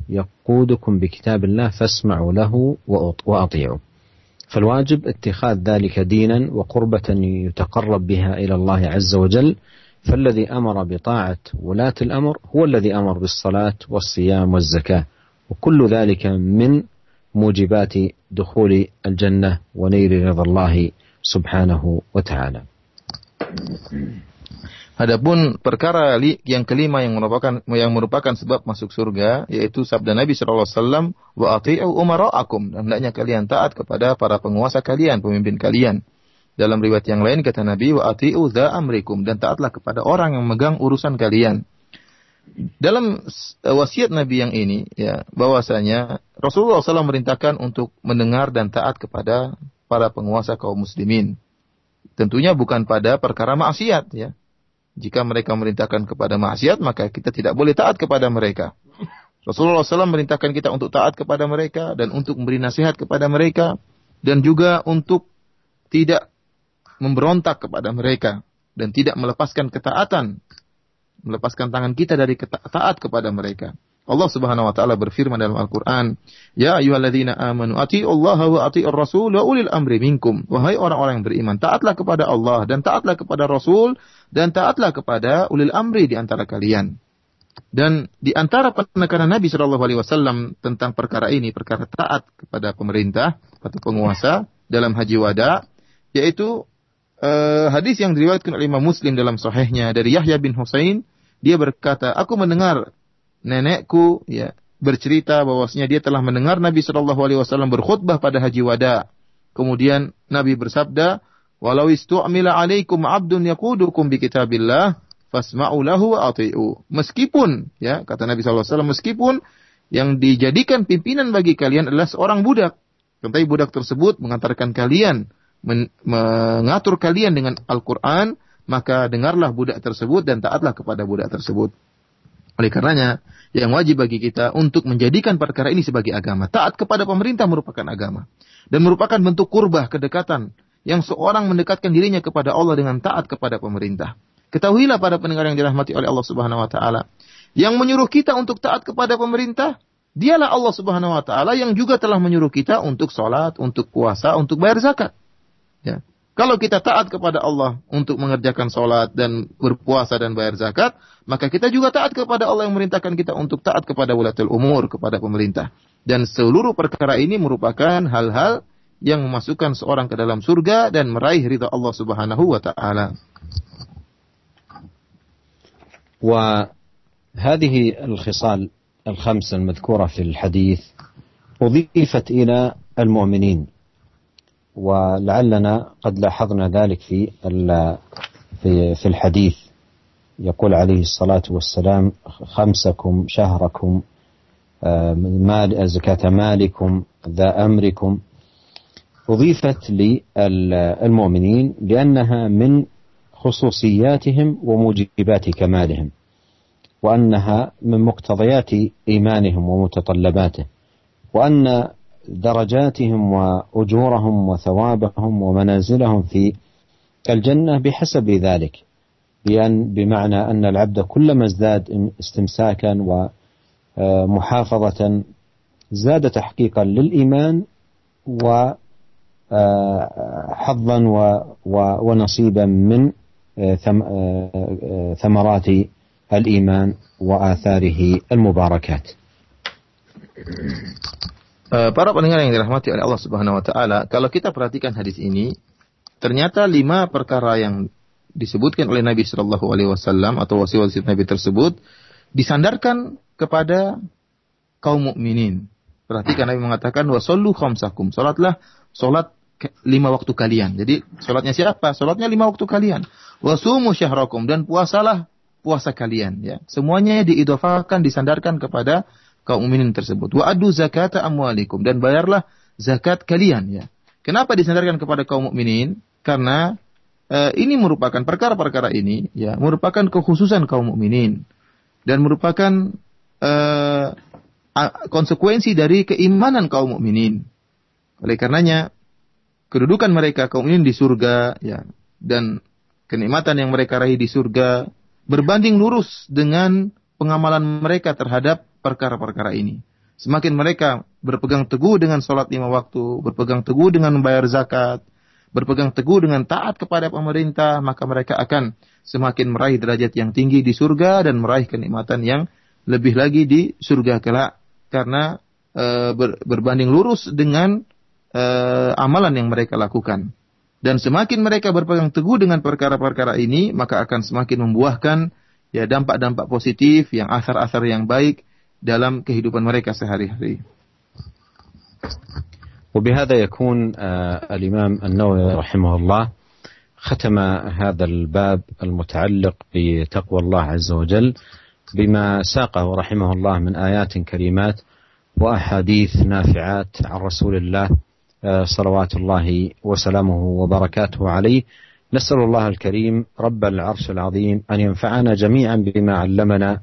يقودكم بكتاب الله فاسمعوا له وأطيعوا فالواجب اتخاذ ذلك دينا وقربة يتقرب بها إلى الله عز وجل. فالذي أمر بطاعة ولاة الأمر هو الذي أمر بالصلاة والصيام والزكاة وكل ذلك من موجبات دخول الجنة ونيل رضا الله سبحانه وتعالى Adapun perkara yang kelima yang merupakan yang merupakan sebab masuk surga yaitu sabda Nabi sallallahu alaihi wasallam wa ati'u umara'akum hendaknya kalian taat kepada para penguasa kalian, pemimpin kalian. Dalam riwayat yang lain kata Nabi wa ati'u amrikum dan taatlah kepada orang yang memegang urusan kalian. Dalam wasiat Nabi yang ini ya bahwasanya Rasulullah SAW merintahkan untuk mendengar dan taat kepada para penguasa kaum muslimin. Tentunya bukan pada perkara maksiat ya jika mereka merintahkan kepada maksiat, maka kita tidak boleh taat kepada mereka. Rasulullah SAW merintahkan kita untuk taat kepada mereka dan untuk memberi nasihat kepada mereka dan juga untuk tidak memberontak kepada mereka dan tidak melepaskan ketaatan, melepaskan tangan kita dari taat kepada mereka. Allah Subhanahu wa taala berfirman dalam Al-Qur'an, "Ya ayyuhalladzina amanu Allah wa atiiur rasul wa ulil amri minkum." Wahai orang-orang yang beriman, taatlah kepada Allah dan taatlah kepada Rasul dan taatlah kepada ulil amri di antara kalian. Dan di antara penekanan Nabi Shallallahu Alaihi Wasallam tentang perkara ini, perkara taat kepada pemerintah atau penguasa dalam haji wada, yaitu uh, hadis yang diriwayatkan oleh Imam Muslim dalam sahihnya dari Yahya bin Husain, dia berkata, aku mendengar nenekku ya bercerita bahwasanya dia telah mendengar Nabi Shallallahu Alaihi Wasallam berkhutbah pada haji wada. Kemudian Nabi bersabda, "Walau istu'mila alaikum abdun yaqudukum bi kitabillah, fasma'u lahu ati'u." Meskipun ya kata Nabi Shallallahu Alaihi Wasallam, meskipun yang dijadikan pimpinan bagi kalian adalah seorang budak, tetapi budak tersebut mengantarkan kalian men mengatur kalian dengan Al-Quran, maka dengarlah budak tersebut dan taatlah kepada budak tersebut. Oleh karenanya, yang wajib bagi kita untuk menjadikan perkara ini sebagai agama. Taat kepada pemerintah merupakan agama. Dan merupakan bentuk kurbah, kedekatan. Yang seorang mendekatkan dirinya kepada Allah dengan taat kepada pemerintah. Ketahuilah pada pendengar yang dirahmati oleh Allah Subhanahu wa taala, yang menyuruh kita untuk taat kepada pemerintah, dialah Allah Subhanahu wa taala yang juga telah menyuruh kita untuk sholat, untuk puasa, untuk bayar zakat. Ya. Kalau kita taat kepada Allah untuk mengerjakan sholat dan berpuasa dan bayar zakat, maka kita juga taat kepada Allah yang memerintahkan kita untuk taat kepada wulatul umur, kepada pemerintah. Dan seluruh perkara ini merupakan hal-hal yang memasukkan seorang ke dalam surga dan meraih ridha Allah Subhanahu wa taala. وهذه الخصال الخمس المذكورة في الحديث أضيفت إلى المؤمنين ولعلنا قد لاحظنا ذلك في في الحديث. يقول عليه الصلاة والسلام خمسكم شهركم آه، مال زكاة مالكم ذا أمركم. أضيفت للمؤمنين لأنها من خصوصياتهم وموجبات كمالهم وأنها من مقتضيات إيمانهم ومتطلباته وأن درجاتهم وأجورهم وثوابهم ومنازلهم في الجنة بحسب ذلك. بأن بمعنى أن العبد كلما ازداد استمساكا ومحافظه زاد تحقيقا للإيمان وحظا ونصيبا من ثمرات الإيمان وآثاره المباركات. Para pendengar yang dirahmati oleh Allah Subhanahu wa taala, kalau kita perhatikan hadis ini, ternyata lima perkara yang disebutkan oleh Nabi Shallallahu alaihi wasallam atau wasiat-wasiat Nabi tersebut disandarkan kepada kaum mukminin. Perhatikan Nabi mengatakan wasallu khamsakum. Salatlah salat lima waktu kalian. Jadi sholatnya siapa? Sholatnya lima waktu kalian. Wasumu syahrakum dan puasalah puasa kalian. Ya, semuanya diidofakan, disandarkan kepada kaum mukminin tersebut. Wa adu zakata amwalikum dan bayarlah zakat kalian. Ya, kenapa disandarkan kepada kaum mukminin? Karena uh, ini merupakan perkara-perkara ini, ya, merupakan kekhususan kaum mukminin dan merupakan uh, konsekuensi dari keimanan kaum mukminin. Oleh karenanya kedudukan mereka kaum ini di surga ya dan kenikmatan yang mereka raih di surga berbanding lurus dengan pengamalan mereka terhadap perkara-perkara ini. Semakin mereka berpegang teguh dengan sholat lima waktu, berpegang teguh dengan membayar zakat, berpegang teguh dengan taat kepada pemerintah, maka mereka akan semakin meraih derajat yang tinggi di surga dan meraih kenikmatan yang lebih lagi di surga kelak karena e, ber, berbanding lurus dengan uh, amalan yang mereka lakukan. Dan semakin mereka berpegang teguh dengan perkara-perkara ini, maka akan semakin membuahkan ya dampak-dampak positif, yang asar-asar yang baik dalam kehidupan mereka sehari-hari. وبهذا يكون الإمام النووي رحمه الله ختم هذا الباب المتعلق بتقوى الله عز وجل بما ساقه رحمه الله من آيات كريمات وأحاديث نافعات عن رسول الله صلوات الله وسلامه وبركاته عليه نسأل الله الكريم رب العرش العظيم أن ينفعنا جميعا بما علمنا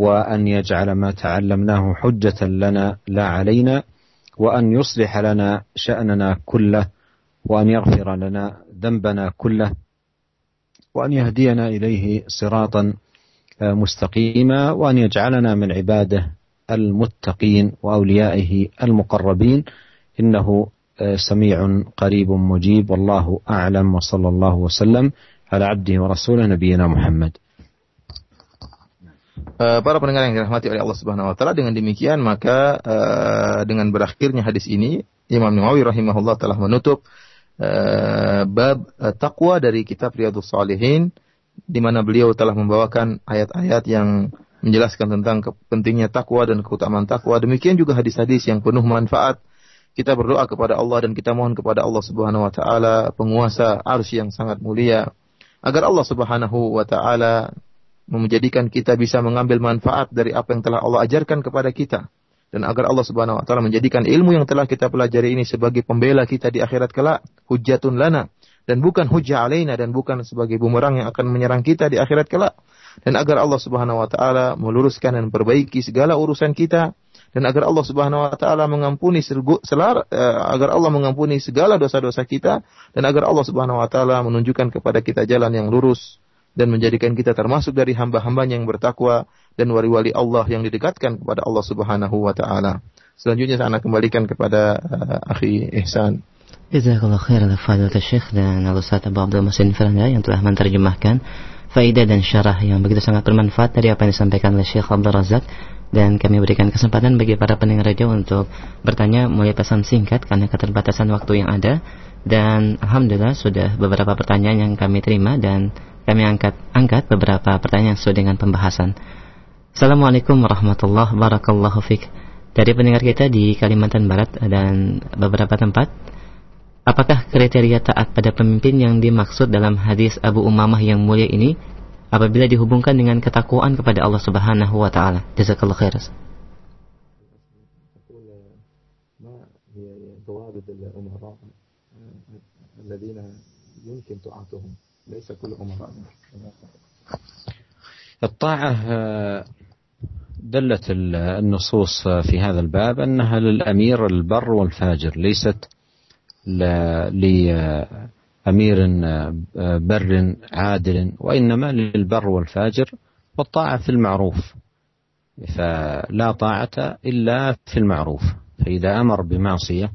وأن يجعل ما تعلمناه حجة لنا لا علينا وأن يصلح لنا شأننا كله وأن يغفر لنا ذنبنا كله وأن يهدينا إليه صراطا مستقيما وأن يجعلنا من عباده المتقين وأوليائه المقربين. إنه سميع قريب مجيب والله أعلم وصلى الله وسلم على عبده ورسوله نبينا محمد. Para pendengar yang dirahmati oleh Allah Subhanahu wa taala dengan demikian maka uh, dengan berakhirnya hadis ini Imam Nawawi rahimahullah telah menutup uh, bab uh, takwa dari kitab Riyadhus Shalihin di mana beliau telah membawakan ayat-ayat yang menjelaskan tentang pentingnya takwa dan keutamaan takwa demikian juga hadis-hadis yang penuh manfaat. Kita berdoa kepada Allah dan kita mohon kepada Allah Subhanahu wa taala penguasa arsy yang sangat mulia agar Allah Subhanahu wa taala menjadikan kita bisa mengambil manfaat dari apa yang telah Allah ajarkan kepada kita. Dan agar Allah Subhanahu wa taala menjadikan ilmu yang telah kita pelajari ini sebagai pembela kita di akhirat kelak hujjatun lana dan bukan hujjah alaina dan bukan sebagai bumerang yang akan menyerang kita di akhirat kelak. Dan agar Allah Subhanahu wa taala meluruskan dan perbaiki segala urusan kita dan agar Allah Subhanahu wa taala mengampuni selar, uh, agar Allah mengampuni segala dosa-dosa kita dan agar Allah Subhanahu wa taala menunjukkan kepada kita jalan yang lurus dan menjadikan kita termasuk dari hamba-hambanya yang bertakwa dan wali-wali Allah yang didekatkan kepada Allah Subhanahu wa taala. Selanjutnya saya akan kembalikan kepada uh, akhi Ihsan. Jazakallah khair al Syekh dan Al-Ustaz Abu Abdul Masin yang telah menerjemahkan faidah dan syarah yang begitu sangat bermanfaat dari apa yang disampaikan oleh Syekh Abdul Razak dan kami berikan kesempatan bagi para pendengar radio untuk bertanya mulai pesan singkat karena keterbatasan waktu yang ada dan alhamdulillah sudah beberapa pertanyaan yang kami terima dan kami angkat angkat beberapa pertanyaan sesuai dengan pembahasan. Assalamualaikum warahmatullahi wabarakatuh. Dari pendengar kita di Kalimantan Barat dan beberapa tempat, apakah kriteria taat pada pemimpin yang dimaksud dalam hadis Abu Umamah yang mulia ini apabila dihubungkan dengan ketakwaan kepada Allah Subhanahu wa taala. Jazakallahu khair. الطاعة دلت النصوص في هذا الباب أنها للأمير البر والفاجر ليست أمير بر عادل وإنما للبر والفاجر والطاعة في المعروف. فلا طاعة إلا في المعروف. فإذا أمر بمعصية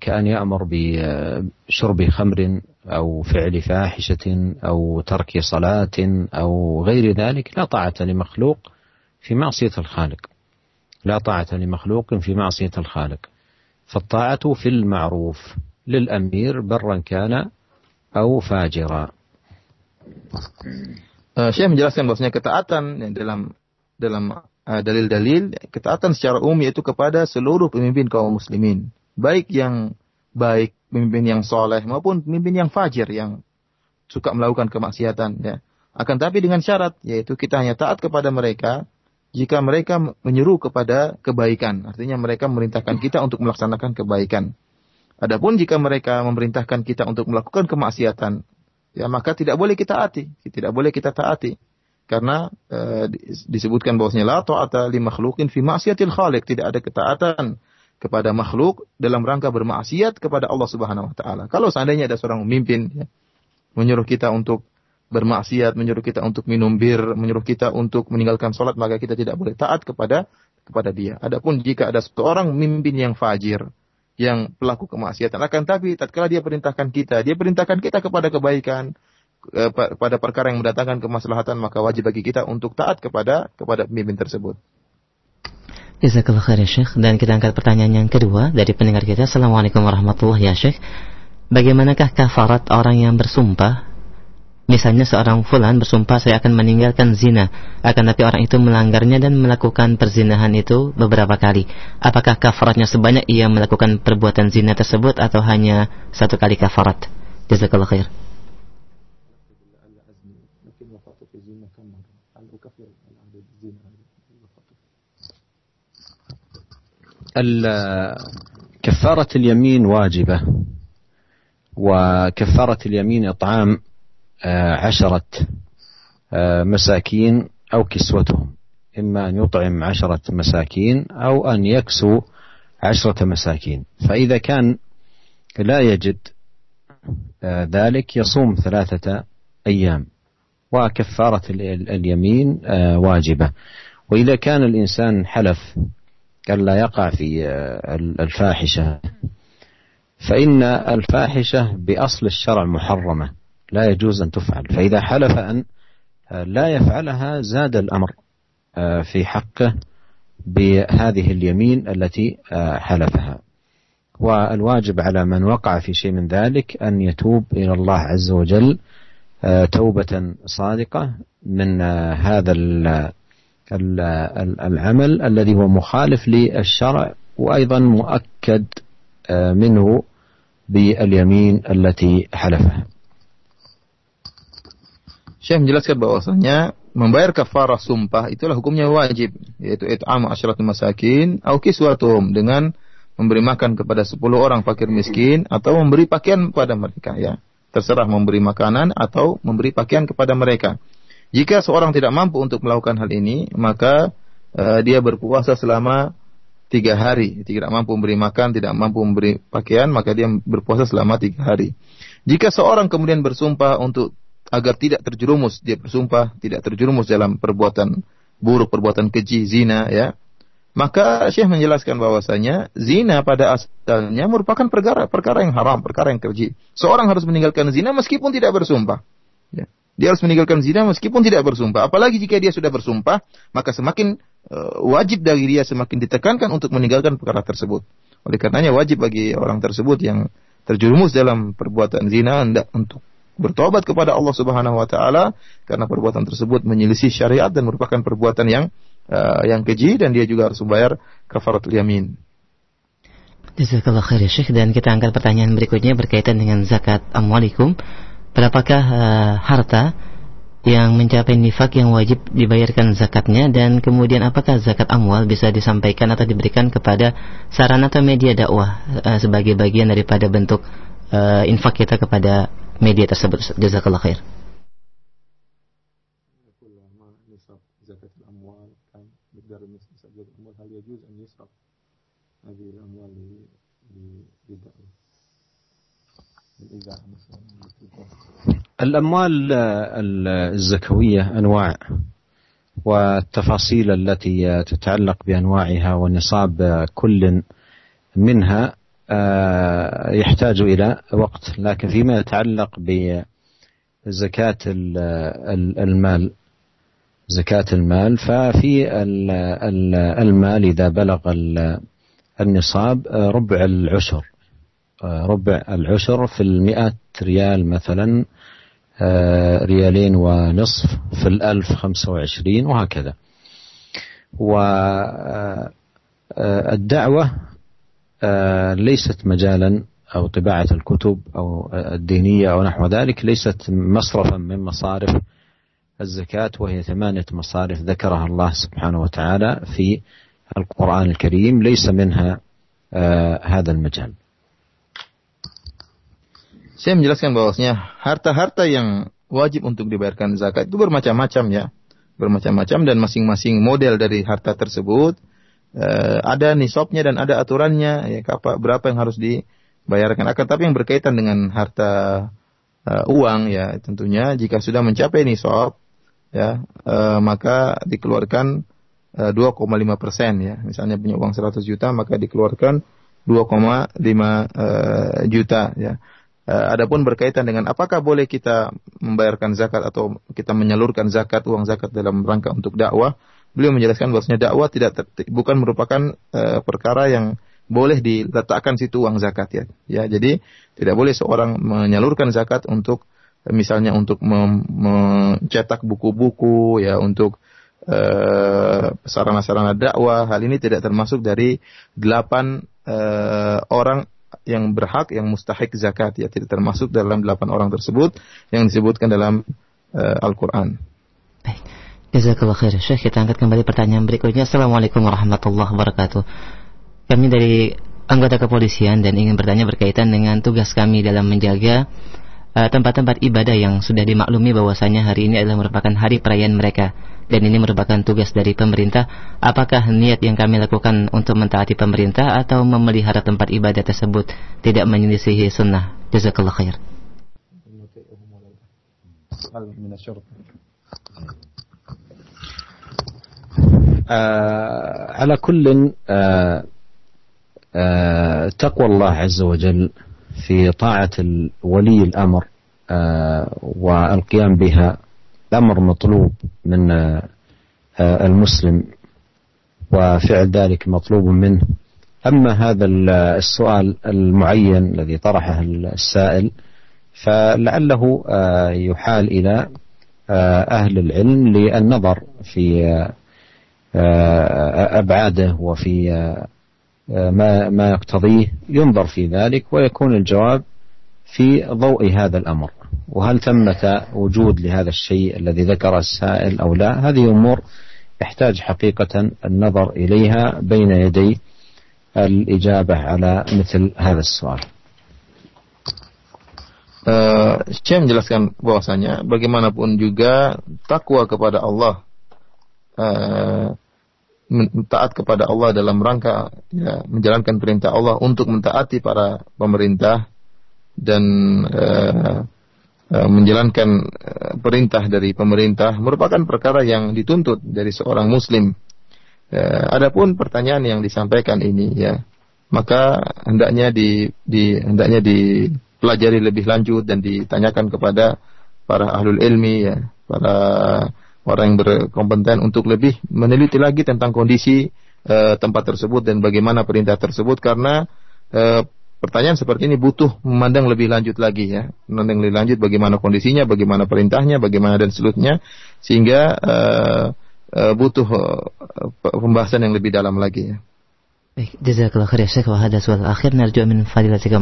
كأن يأمر بشرب خمر أو فعل فاحشة أو ترك صلاة أو غير ذلك لا طاعة لمخلوق في معصية الخالق. لا طاعة لمخلوق في معصية الخالق. فالطاعة في المعروف للأمير برا كان أو فاجرا Uh, Syekh menjelaskan bahwasanya ketaatan yang dalam dalam uh, dalil-dalil ketaatan secara umum yaitu kepada seluruh pemimpin kaum muslimin, baik yang baik, pemimpin yang soleh maupun pemimpin yang fajir yang suka melakukan kemaksiatan ya. Akan tapi dengan syarat yaitu kita hanya taat kepada mereka jika mereka menyuruh kepada kebaikan. Artinya mereka memerintahkan kita untuk melaksanakan kebaikan. Adapun jika mereka memerintahkan kita untuk melakukan kemaksiatan, ya maka tidak boleh kita taati, tidak boleh kita taati. Karena e, disebutkan bahwasanya la ta'ata li makhluqin fi ma'siyatil khaliq, tidak ada ketaatan kepada makhluk dalam rangka bermaksiat kepada Allah Subhanahu wa taala. Kalau seandainya ada seorang pemimpin ya, menyuruh kita untuk bermaksiat, menyuruh kita untuk minum bir, menyuruh kita untuk meninggalkan sholat, maka kita tidak boleh taat kepada kepada dia. Adapun jika ada seorang pemimpin yang fajir, yang pelaku kemaksiatan, akan tapi tatkala dia perintahkan kita, dia perintahkan kita kepada kebaikan, kepada perkara yang mendatangkan kemaslahatan, maka wajib bagi kita untuk taat kepada kepada pemimpin tersebut. Jazakallah ya Syekh Dan kita angkat pertanyaan yang kedua dari pendengar kita Assalamualaikum warahmatullahi ya Bagaimanakah kafarat orang yang bersumpah Misalnya seorang fulan bersumpah saya akan meninggalkan zina Akan tapi orang itu melanggarnya dan melakukan perzinahan itu beberapa kali Apakah kafaratnya sebanyak ia melakukan perbuatan zina tersebut Atau hanya satu kali kafarat Jazakallah khair كفارة اليمين واجبة وكفارة اليمين إطعام آه، عشرة آه، مساكين أو كسوتهم. إما أن يطعم عشرة مساكين أو أن يكسو عشرة مساكين. فإذا كان لا يجد آه، ذلك يصوم ثلاثة أيام. وكفارة اليمين واجبة. وإذا كان الإنسان حلف ألا يقع في الفاحشة فإن الفاحشة بأصل الشرع محرمة. لا يجوز أن تفعل فإذا حلف أن لا يفعلها زاد الأمر في حقه بهذه اليمين التي حلفها والواجب على من وقع في شيء من ذلك أن يتوب إلى الله عز وجل توبة صادقة من هذا العمل الذي هو مخالف للشرع وأيضا مؤكد منه باليمين التي حلفها. Syekh menjelaskan bahwasanya membayar kafarah sumpah itulah hukumnya wajib yaitu it'am asyratul masakin au kiswatuhum dengan memberi makan kepada 10 orang fakir miskin atau memberi pakaian kepada mereka ya terserah memberi makanan atau memberi pakaian kepada mereka jika seorang tidak mampu untuk melakukan hal ini, maka uh, dia berpuasa selama tiga hari. Tidak mampu memberi makan, tidak mampu memberi pakaian, maka dia berpuasa selama tiga hari. Jika seorang kemudian bersumpah untuk agar tidak terjerumus, dia bersumpah tidak terjerumus dalam perbuatan buruk, perbuatan keji, zina, ya. Maka Syekh menjelaskan bahwasanya zina pada asalnya merupakan perkara perkara yang haram, perkara yang keji. Seorang harus meninggalkan zina meskipun tidak bersumpah. Ya. Dia harus meninggalkan zina meskipun tidak bersumpah. Apalagi jika dia sudah bersumpah, maka semakin uh, wajib dari dia semakin ditekankan untuk meninggalkan perkara tersebut. Oleh karenanya wajib bagi orang tersebut yang terjerumus dalam perbuatan zina hendak untuk bertobat kepada Allah Subhanahu wa taala karena perbuatan tersebut menyelisih syariat dan merupakan perbuatan yang uh, yang keji dan dia juga harus membayar kafaratul yamin. Jazakallah khair ya Syekh. Dan kita angkat pertanyaan berikutnya berkaitan dengan zakat. Amwalikum berapakah uh, harta yang mencapai nifak yang wajib dibayarkan zakatnya? Dan kemudian apakah zakat amwal bisa disampaikan atau diberikan kepada sarana atau media dakwah uh, sebagai bagian daripada bentuk uh, infak kita kepada media tersebut. Jazakallah khair. الأموال الزكوية أنواع والتفاصيل التي تتعلق بأنواعها ونصاب كل منها يحتاج إلى وقت لكن فيما يتعلق بزكاة المال زكاة المال ففي المال إذا بلغ النصاب ربع العشر ربع العشر في المئة ريال مثلا ريالين ونصف في الألف خمسة وعشرين وهكذا. والدعوة ليست مجالا أو طباعة الكتب أو الدينية أو نحو ذلك ليست مصرفا من مصارف الزكاة وهي ثمانية مصارف ذكرها الله سبحانه وتعالى في القرآن الكريم ليس منها هذا المجال Saya menjelaskan bahwasanya harta-harta yang wajib untuk dibayarkan zakat itu bermacam-macam ya. Bermacam-macam dan masing-masing model dari harta tersebut uh, ada nisabnya dan ada aturannya ya berapa yang harus dibayarkan. Akan tapi yang berkaitan dengan harta uh, uang ya tentunya jika sudah mencapai nisab ya uh, maka dikeluarkan uh, 2,5 persen ya. Misalnya punya uang 100 juta maka dikeluarkan 2,5 uh, juta ya. Adapun berkaitan dengan apakah boleh kita membayarkan zakat atau kita menyalurkan zakat uang zakat dalam rangka untuk dakwah, beliau menjelaskan bahwasanya dakwah tidak bukan merupakan uh, perkara yang boleh diletakkan situ uang zakat ya. Ya, jadi tidak boleh seorang menyalurkan zakat untuk misalnya untuk mencetak buku-buku ya untuk uh, sarana-sarana dakwah. Hal ini tidak termasuk dari delapan uh, orang yang berhak yang mustahik zakat ya tidak termasuk dalam delapan orang tersebut yang disebutkan dalam uh, Al-Qur'an. Baik. Jazakallah khair. Syekh, kita angkat kembali pertanyaan berikutnya. Assalamualaikum warahmatullahi wabarakatuh. Kami dari anggota kepolisian dan ingin bertanya berkaitan dengan tugas kami dalam menjaga eh, tempat-tempat uh, ibadah yang sudah dimaklumi bahwasanya hari ini adalah merupakan hari perayaan mereka dan ini merupakan tugas dari pemerintah. Apakah niat yang kami lakukan untuk mentaati pemerintah atau memelihara tempat ibadah tersebut tidak menyelisihi sunnah? Jazakallah khair. آه على كل آه آه تقوى الله عز وجل في طاعة ولي الأمر والقيام بها الأمر مطلوب من آه، المسلم وفعل ذلك مطلوب منه. أما هذا السؤال المعين الذي طرحه السائل فلعله آه، يحال إلى آه، أهل العلم للنظر في أبعاده وفي ما ما يقتضيه ينظر في ذلك ويكون الجواب في ضوء هذا الأمر. وهل ثمة وجود لهذا الشيء الذي ذكر السائل أو لا؟ هذه أمور يحتاج حقيقة النظر إليها بين يدي الإجابة على مثل هذا السؤال. Uh, menjelaskan bahwasanya bagaimanapun juga takwa kepada Allah taat kepada Allah dalam rangka ya, menjalankan perintah Allah untuk mentaati para pemerintah dan uh, Eh, menjalankan eh, perintah dari pemerintah merupakan perkara yang dituntut dari seorang muslim. Eh, adapun pertanyaan yang disampaikan ini ya, maka hendaknya di, di hendaknya dipelajari lebih lanjut dan ditanyakan kepada para ahlul ilmi ya, para orang yang berkompeten untuk lebih meneliti lagi tentang kondisi uh, tempat tersebut dan bagaimana perintah tersebut karena uh, pertanyaan seperti ini butuh memandang lebih lanjut lagi ya, memandang lebih lanjut bagaimana kondisinya, bagaimana perintahnya, bagaimana dan seterusnya, sehingga uh, uh, butuh uh, pembahasan yang lebih dalam lagi ya. Baik, jazakallah khair Syekh wa akhir narju min fadilatika.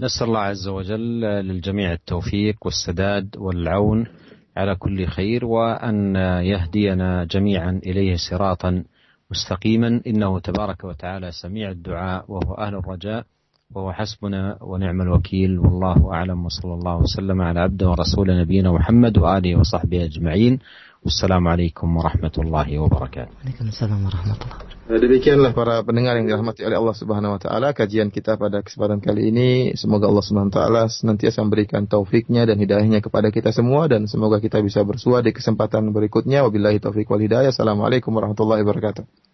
نسأل الله عز وجل للجميع التوفيق والسداد والعون على كل خير وأن يهدينا جميعا إليه صراطا مستقيما. إنه تبارك وتعالى سميع الدعاء وهو أهل الرجاء وهو حسبنا ونعم الوكيل. والله أعلم وصلى الله وسلم على عبده ورسول نبينا محمد وآله وصحبه أجمعين. Wassalamu alaikum warahmatullahi wabarakatuh. Waalaikumsalam warahmatullahi wabarakatuh. Nah, demikianlah para pendengar yang dirahmati oleh Allah Subhanahu wa taala kajian kita pada kesempatan kali ini. Semoga Allah Subhanahu wa taala senantiasa memberikan taufiknya dan hidayahnya kepada kita semua dan semoga kita bisa bersua di kesempatan berikutnya. Wabillahi taufik wal hidayah. Assalamualaikum warahmatullahi wabarakatuh.